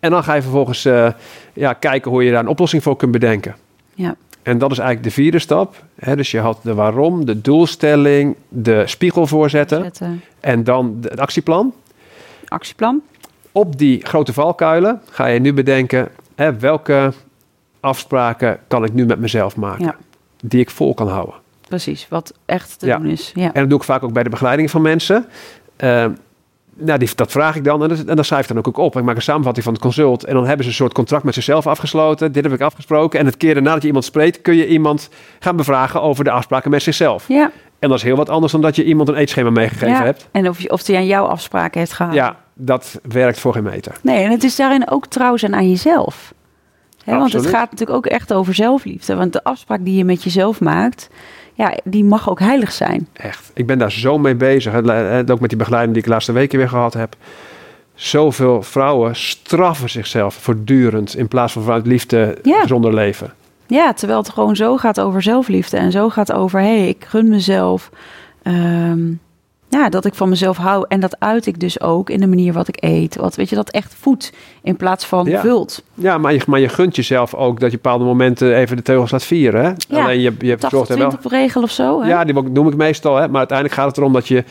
En dan ga je vervolgens eh, ja, kijken hoe je daar een oplossing voor kunt bedenken. ja, En dat is eigenlijk de vierde stap. Hè, dus je had de waarom, de doelstelling, de spiegel voorzetten zetten. en dan het actieplan. Actieplan. Op die grote valkuilen ga je nu bedenken... Hè, welke afspraken kan ik nu met mezelf maken... Ja. die ik vol kan houden. Precies, wat echt te Ja. doen is. Ja. En dat doe ik vaak ook bij de begeleiding van mensen. Eh, nou, die, dat vraag ik dan en, dat, en dan schrijf ik dan ook op. Ik maak een samenvatting van het consult... en dan hebben ze een soort contract met zichzelf afgesloten. Dit heb ik afgesproken. En het keer daarna dat je iemand spreekt... kun je iemand gaan bevragen over de afspraken met zichzelf. ja. En dat is heel wat anders dan dat je iemand een eetschema meegegeven ja. hebt. En of, je- of die aan jouw afspraken heeft gehouden. Ja, dat werkt voor geen meter. Nee, en het is daarin ook trouw zijn aan jezelf. Hè, want het gaat natuurlijk ook echt over zelfliefde. Want de afspraak die je met jezelf maakt, ja, die mag ook heilig zijn. Echt. Ik ben daar zo mee bezig. Het- Ook met die begeleiding die ik de laatste weken weer gehad heb. Zoveel vrouwen straffen zichzelf voortdurend in plaats van vanuit liefde Ja. zonder leven. Ja, terwijl het gewoon zo gaat over zelfliefde en zo gaat over, hé, hey, ik gun mezelf. ehm, ja, dat ik van mezelf hou. En dat uit ik dus ook in de manier wat ik eet. Wat weet je, dat echt voedt in plaats van Ja. vult. Ja, maar je, maar je gunt jezelf ook dat je bepaalde momenten even de teugels laat vieren. Hè? Ja, Alleen je, je zorgt er wel. 80-20 regel of zo. Hè? Ja, die noem ik meestal. Hè? Maar uiteindelijk gaat het erom dat je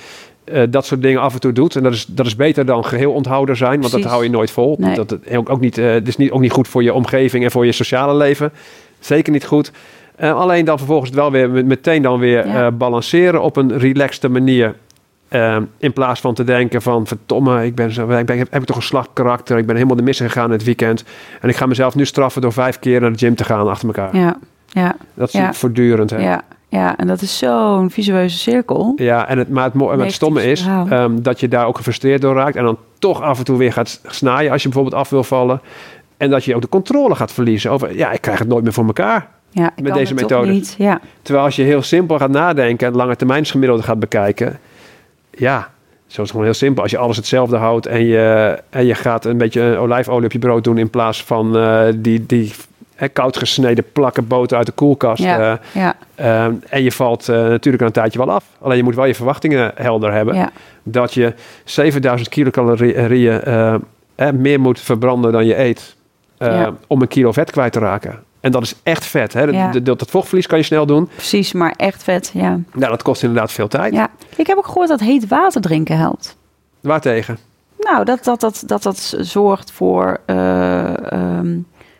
eh, dat soort dingen af en toe doet. En dat is, dat is beter dan geheel onthouder zijn, want dat hou je nooit vol. Nee. Dat, het, ook, ook niet, eh, het is niet, ook niet goed voor je omgeving en voor je sociale leven. Zeker niet goed. Eh, alleen dan vervolgens het wel weer met- meteen dan weer Ja. eh, balanceren op een relaxte manier. Eh, in plaats van te denken van, verdomme, ik ben zo, ik ben, heb, ik toch een slak karakter. Ik ben helemaal de mis gegaan in het weekend. En ik ga mezelf nu straffen door vijf keer naar de gym te gaan achter elkaar. ja, ja, Dat is Ja. voortdurend. Hè? ja, ja. En dat is zo'n visueuze cirkel. Ja, en het, maar het, en het stomme is ehm, dat je daar ook gefrustreerd door raakt. En dan toch af en toe weer gaat snaaien als je bijvoorbeeld af wil vallen. En dat je ook de controle gaat verliezen over, ja, ik krijg het nooit meer voor elkaar. Ja, ik Met kan deze methode. Niet. Ja, Terwijl als je heel simpel gaat nadenken en lange termijnsgemiddelde gaat bekijken. Ja, zo is het gewoon heel simpel. Als je alles hetzelfde houdt en je, en je gaat een beetje olijfolie op je brood doen in plaats van eh, die, die hè, koud gesneden plakken boter uit de koelkast. ja, eh, ja, Ehm, en je valt eh, natuurlijk een tijdje wel af. Alleen je moet wel je verwachtingen helder hebben. ja, Dat je 7000 kilocalorieën meer moet verbranden dan je eet. Eh, Ja. Om een kilo vet kwijt te raken. En dat is echt vet. Hè? Dat, Ja. dat, dat vochtverlies kan je snel doen. precies. Maar echt vet, ja. Nou, dat kost inderdaad veel tijd. ja. Ik heb ook gehoord dat heet water drinken helpt. Waartegen? Nou, dat dat, dat, dat, dat zorgt voor... eh, ehm,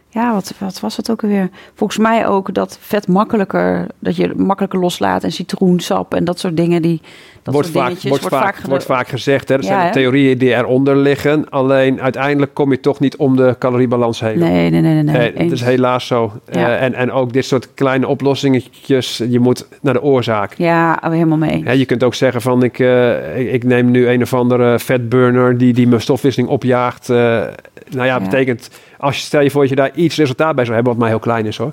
ja, wat, wat was het ook alweer? Volgens mij ook dat vet makkelijker... dat je makkelijker loslaat en citroensap en dat soort dingen. Die, dat wordt, vaak, wordt, vaak, gede- wordt vaak gezegd. Hè? Er Ja, zijn hè? theorieën die eronder liggen. Alleen uiteindelijk kom je toch niet om de caloriebalans heen. Nee, nee, nee, nee. is helaas zo. Ja. Eh, en, en ook dit soort kleine oplossingetjes, je moet naar de oorzaak. Ja, oh, helemaal mee. Ja, je kunt ook zeggen van ik, eh, ik, ik neem nu een of andere vetburner die, die mijn stofwisseling opjaagt. Eh, nou ja, Ja. betekent, als je stel je voor dat je daar iets resultaat bij zou hebben, wat mij heel klein is hoor.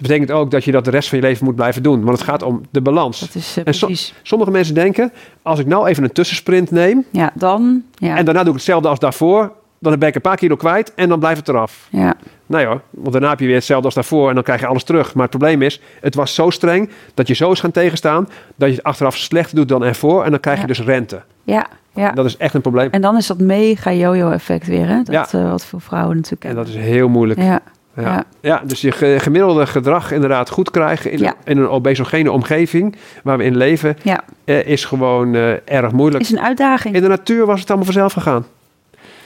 Dat betekent ook dat je dat de rest van je leven moet blijven doen. Want het gaat om de balans. Dat is En precies. Sommige mensen denken, als ik nou even een tussensprint neem Ja, dan... Ja, en daarna doe ik hetzelfde als daarvoor, dan ben ik een paar kilo kwijt en dan blijft het eraf. ja, Nee hoor, want daarna heb je weer hetzelfde als daarvoor en dan krijg je alles terug. Maar het probleem is, het was zo streng dat je zo is gaan tegenstaan dat je het achteraf slechter doet dan ervoor en dan krijg je Ja. dus rente. ja, ja. Dat is echt een probleem. En dan is dat mega yo-yo-effect weer, hè? Dat, Ja. eh, wat veel vrouwen natuurlijk En dat is heel moeilijk. Ja, Ja, ja. ja. dus je ge- gemiddelde gedrag inderdaad goed krijgen in, Ja. in een obesogene omgeving waar we in leven, ja, eh, is gewoon eh, erg moeilijk. is een uitdaging. In de natuur was het allemaal vanzelf gegaan.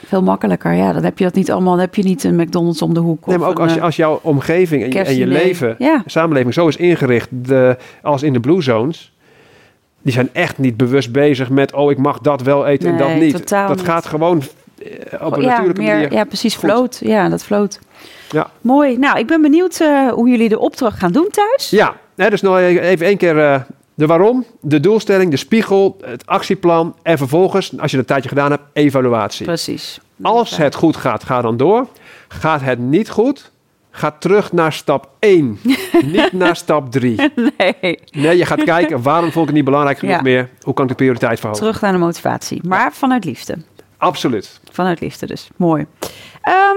Veel makkelijker, ja. Dan heb je dat niet allemaal. Dan heb je niet een McDonald's om de hoek. Nee, maar ook een, als, je, eh, als jouw omgeving en je, en je leven, Ja, samenleving zo is ingericht de, als in de blue zones, die zijn echt niet bewust bezig met, oh, ik mag dat wel eten en dat Nee, niet. totaal dat niet. gaat gewoon eh, op een ja, natuurlijke meer, manier. ja, precies. goed. Float. Ja, dat float. Ja. Mooi. Nou, ik ben benieuwd eh, hoe jullie de opdracht gaan doen thuis. Ja, hè, dus nog even één keer eh, de waarom, de doelstelling, de spiegel, het actieplan en vervolgens, als je een tijdje gedaan hebt, evaluatie. Precies. Als het goed gaat, ga dan door. Gaat het niet goed, ga terug naar stap 1, niet naar stap 3. Nee, Nee, je gaat kijken, waarom vond ik het niet belangrijk genoeg Ja. meer? Hoe kan ik de prioriteit verhogen? terug naar de motivatie. Maar vanuit liefde. Absoluut. Vanuit liefde dus. Mooi. Ehm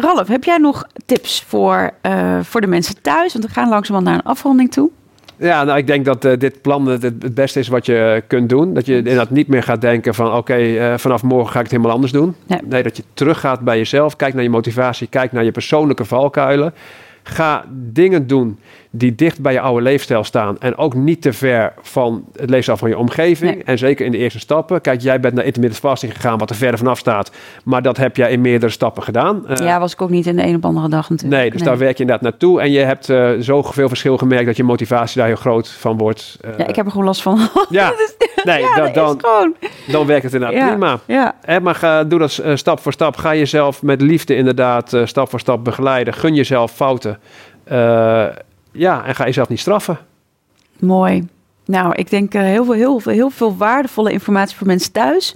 Ralf, heb jij nog tips voor, eh, voor de mensen thuis? Want we gaan langzamerhand naar een afronding toe. Ja, nou, ik denk dat eh, dit plan het, het beste is wat je kunt doen. Dat je inderdaad niet meer gaat denken van... oké, eh, vanaf morgen ga ik het helemaal anders doen. Nee. dat je teruggaat bij jezelf. Kijk naar je motivatie. Kijk naar je persoonlijke valkuilen. Ga dingen doen die dicht bij je oude leefstijl staan. En ook niet te ver van het leefstijl van je omgeving. Nee. En zeker in de eerste stappen. Kijk, jij bent naar intermittent fasting gegaan... wat er verder vanaf staat. Maar dat heb jij in meerdere stappen gedaan. Eh, ja, was ik ook niet in de een of andere dag natuurlijk. Nee, dus daar werk je inderdaad naartoe. En je hebt eh zoveel verschil gemerkt dat je motivatie daar heel groot van wordt. Eh, Ja, ik heb er gewoon last van. ja, nee, ja, dan, gewoon... dan werkt het inderdaad Ja, prima. Ja, Hè, maar ga, doe dat eh, stap voor stap. Ga jezelf met liefde inderdaad eh, stap voor stap begeleiden. Gun jezelf fouten. Eh, ja, en ga jezelf niet straffen. mooi. Nou, ik denk heel, veel, heel, veel, heel veel waardevolle informatie voor mensen thuis.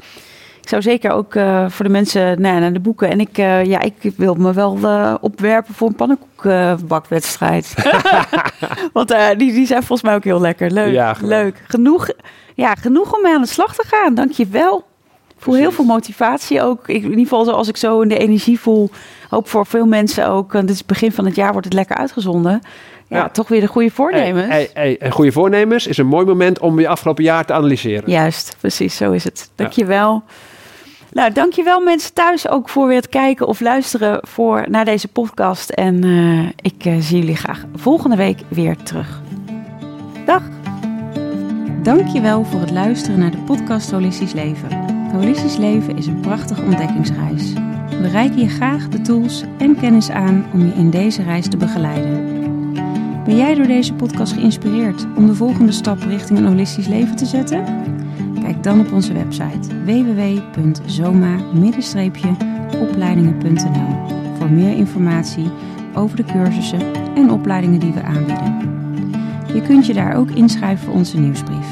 Ik zou zeker ook eh, voor de mensen nou, ja, naar de boeken. En ik, eh, ja, ik wil me wel eh, opwerpen voor een pannenkoekbakwedstrijd. Want die, die zijn volgens mij ook heel lekker. Leuk, Ja, leuk. Genoeg, ja, genoeg om mee aan de slag te gaan. Dank je wel. Ik voel heel veel motivatie ook. Ik, in ieder geval als ik zo in de energie voel. Hoop voor veel mensen ook. Dit is het begin van het jaar wordt het lekker uitgezonden. Ja, Ja. toch weer de goede voornemens. Hey, hey, goede voornemens is een mooi moment om je afgelopen jaar te analyseren. Juist, precies, zo is het. Dankjewel. Nou, dankjewel mensen thuis ook voor weer het kijken of luisteren voor, naar deze podcast. En eh, ik eh, zie jullie graag volgende week weer terug. Dag! Dankjewel voor het luisteren naar de podcast Holistisch Leven. Holistisch Leven is een prachtige ontdekkingsreis. We reiken je graag de tools en kennis aan om je in deze reis te begeleiden. Ben jij door deze podcast geïnspireerd om de volgende stap richting een holistisch leven te zetten? Kijk dan op onze website www.zoma-opleidingen.nl voor meer informatie over de cursussen en opleidingen die we aanbieden. Je kunt je daar ook inschrijven voor onze nieuwsbrief.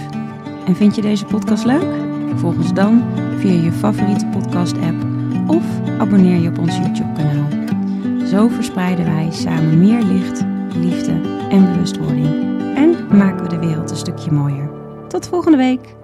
En vind je deze podcast leuk? Volg ons dan via je favoriete podcast-app of abonneer je op ons YouTube-kanaal. Zo verspreiden wij samen meer licht, liefde en bewustwording. En maken we de wereld een stukje mooier. Tot volgende week!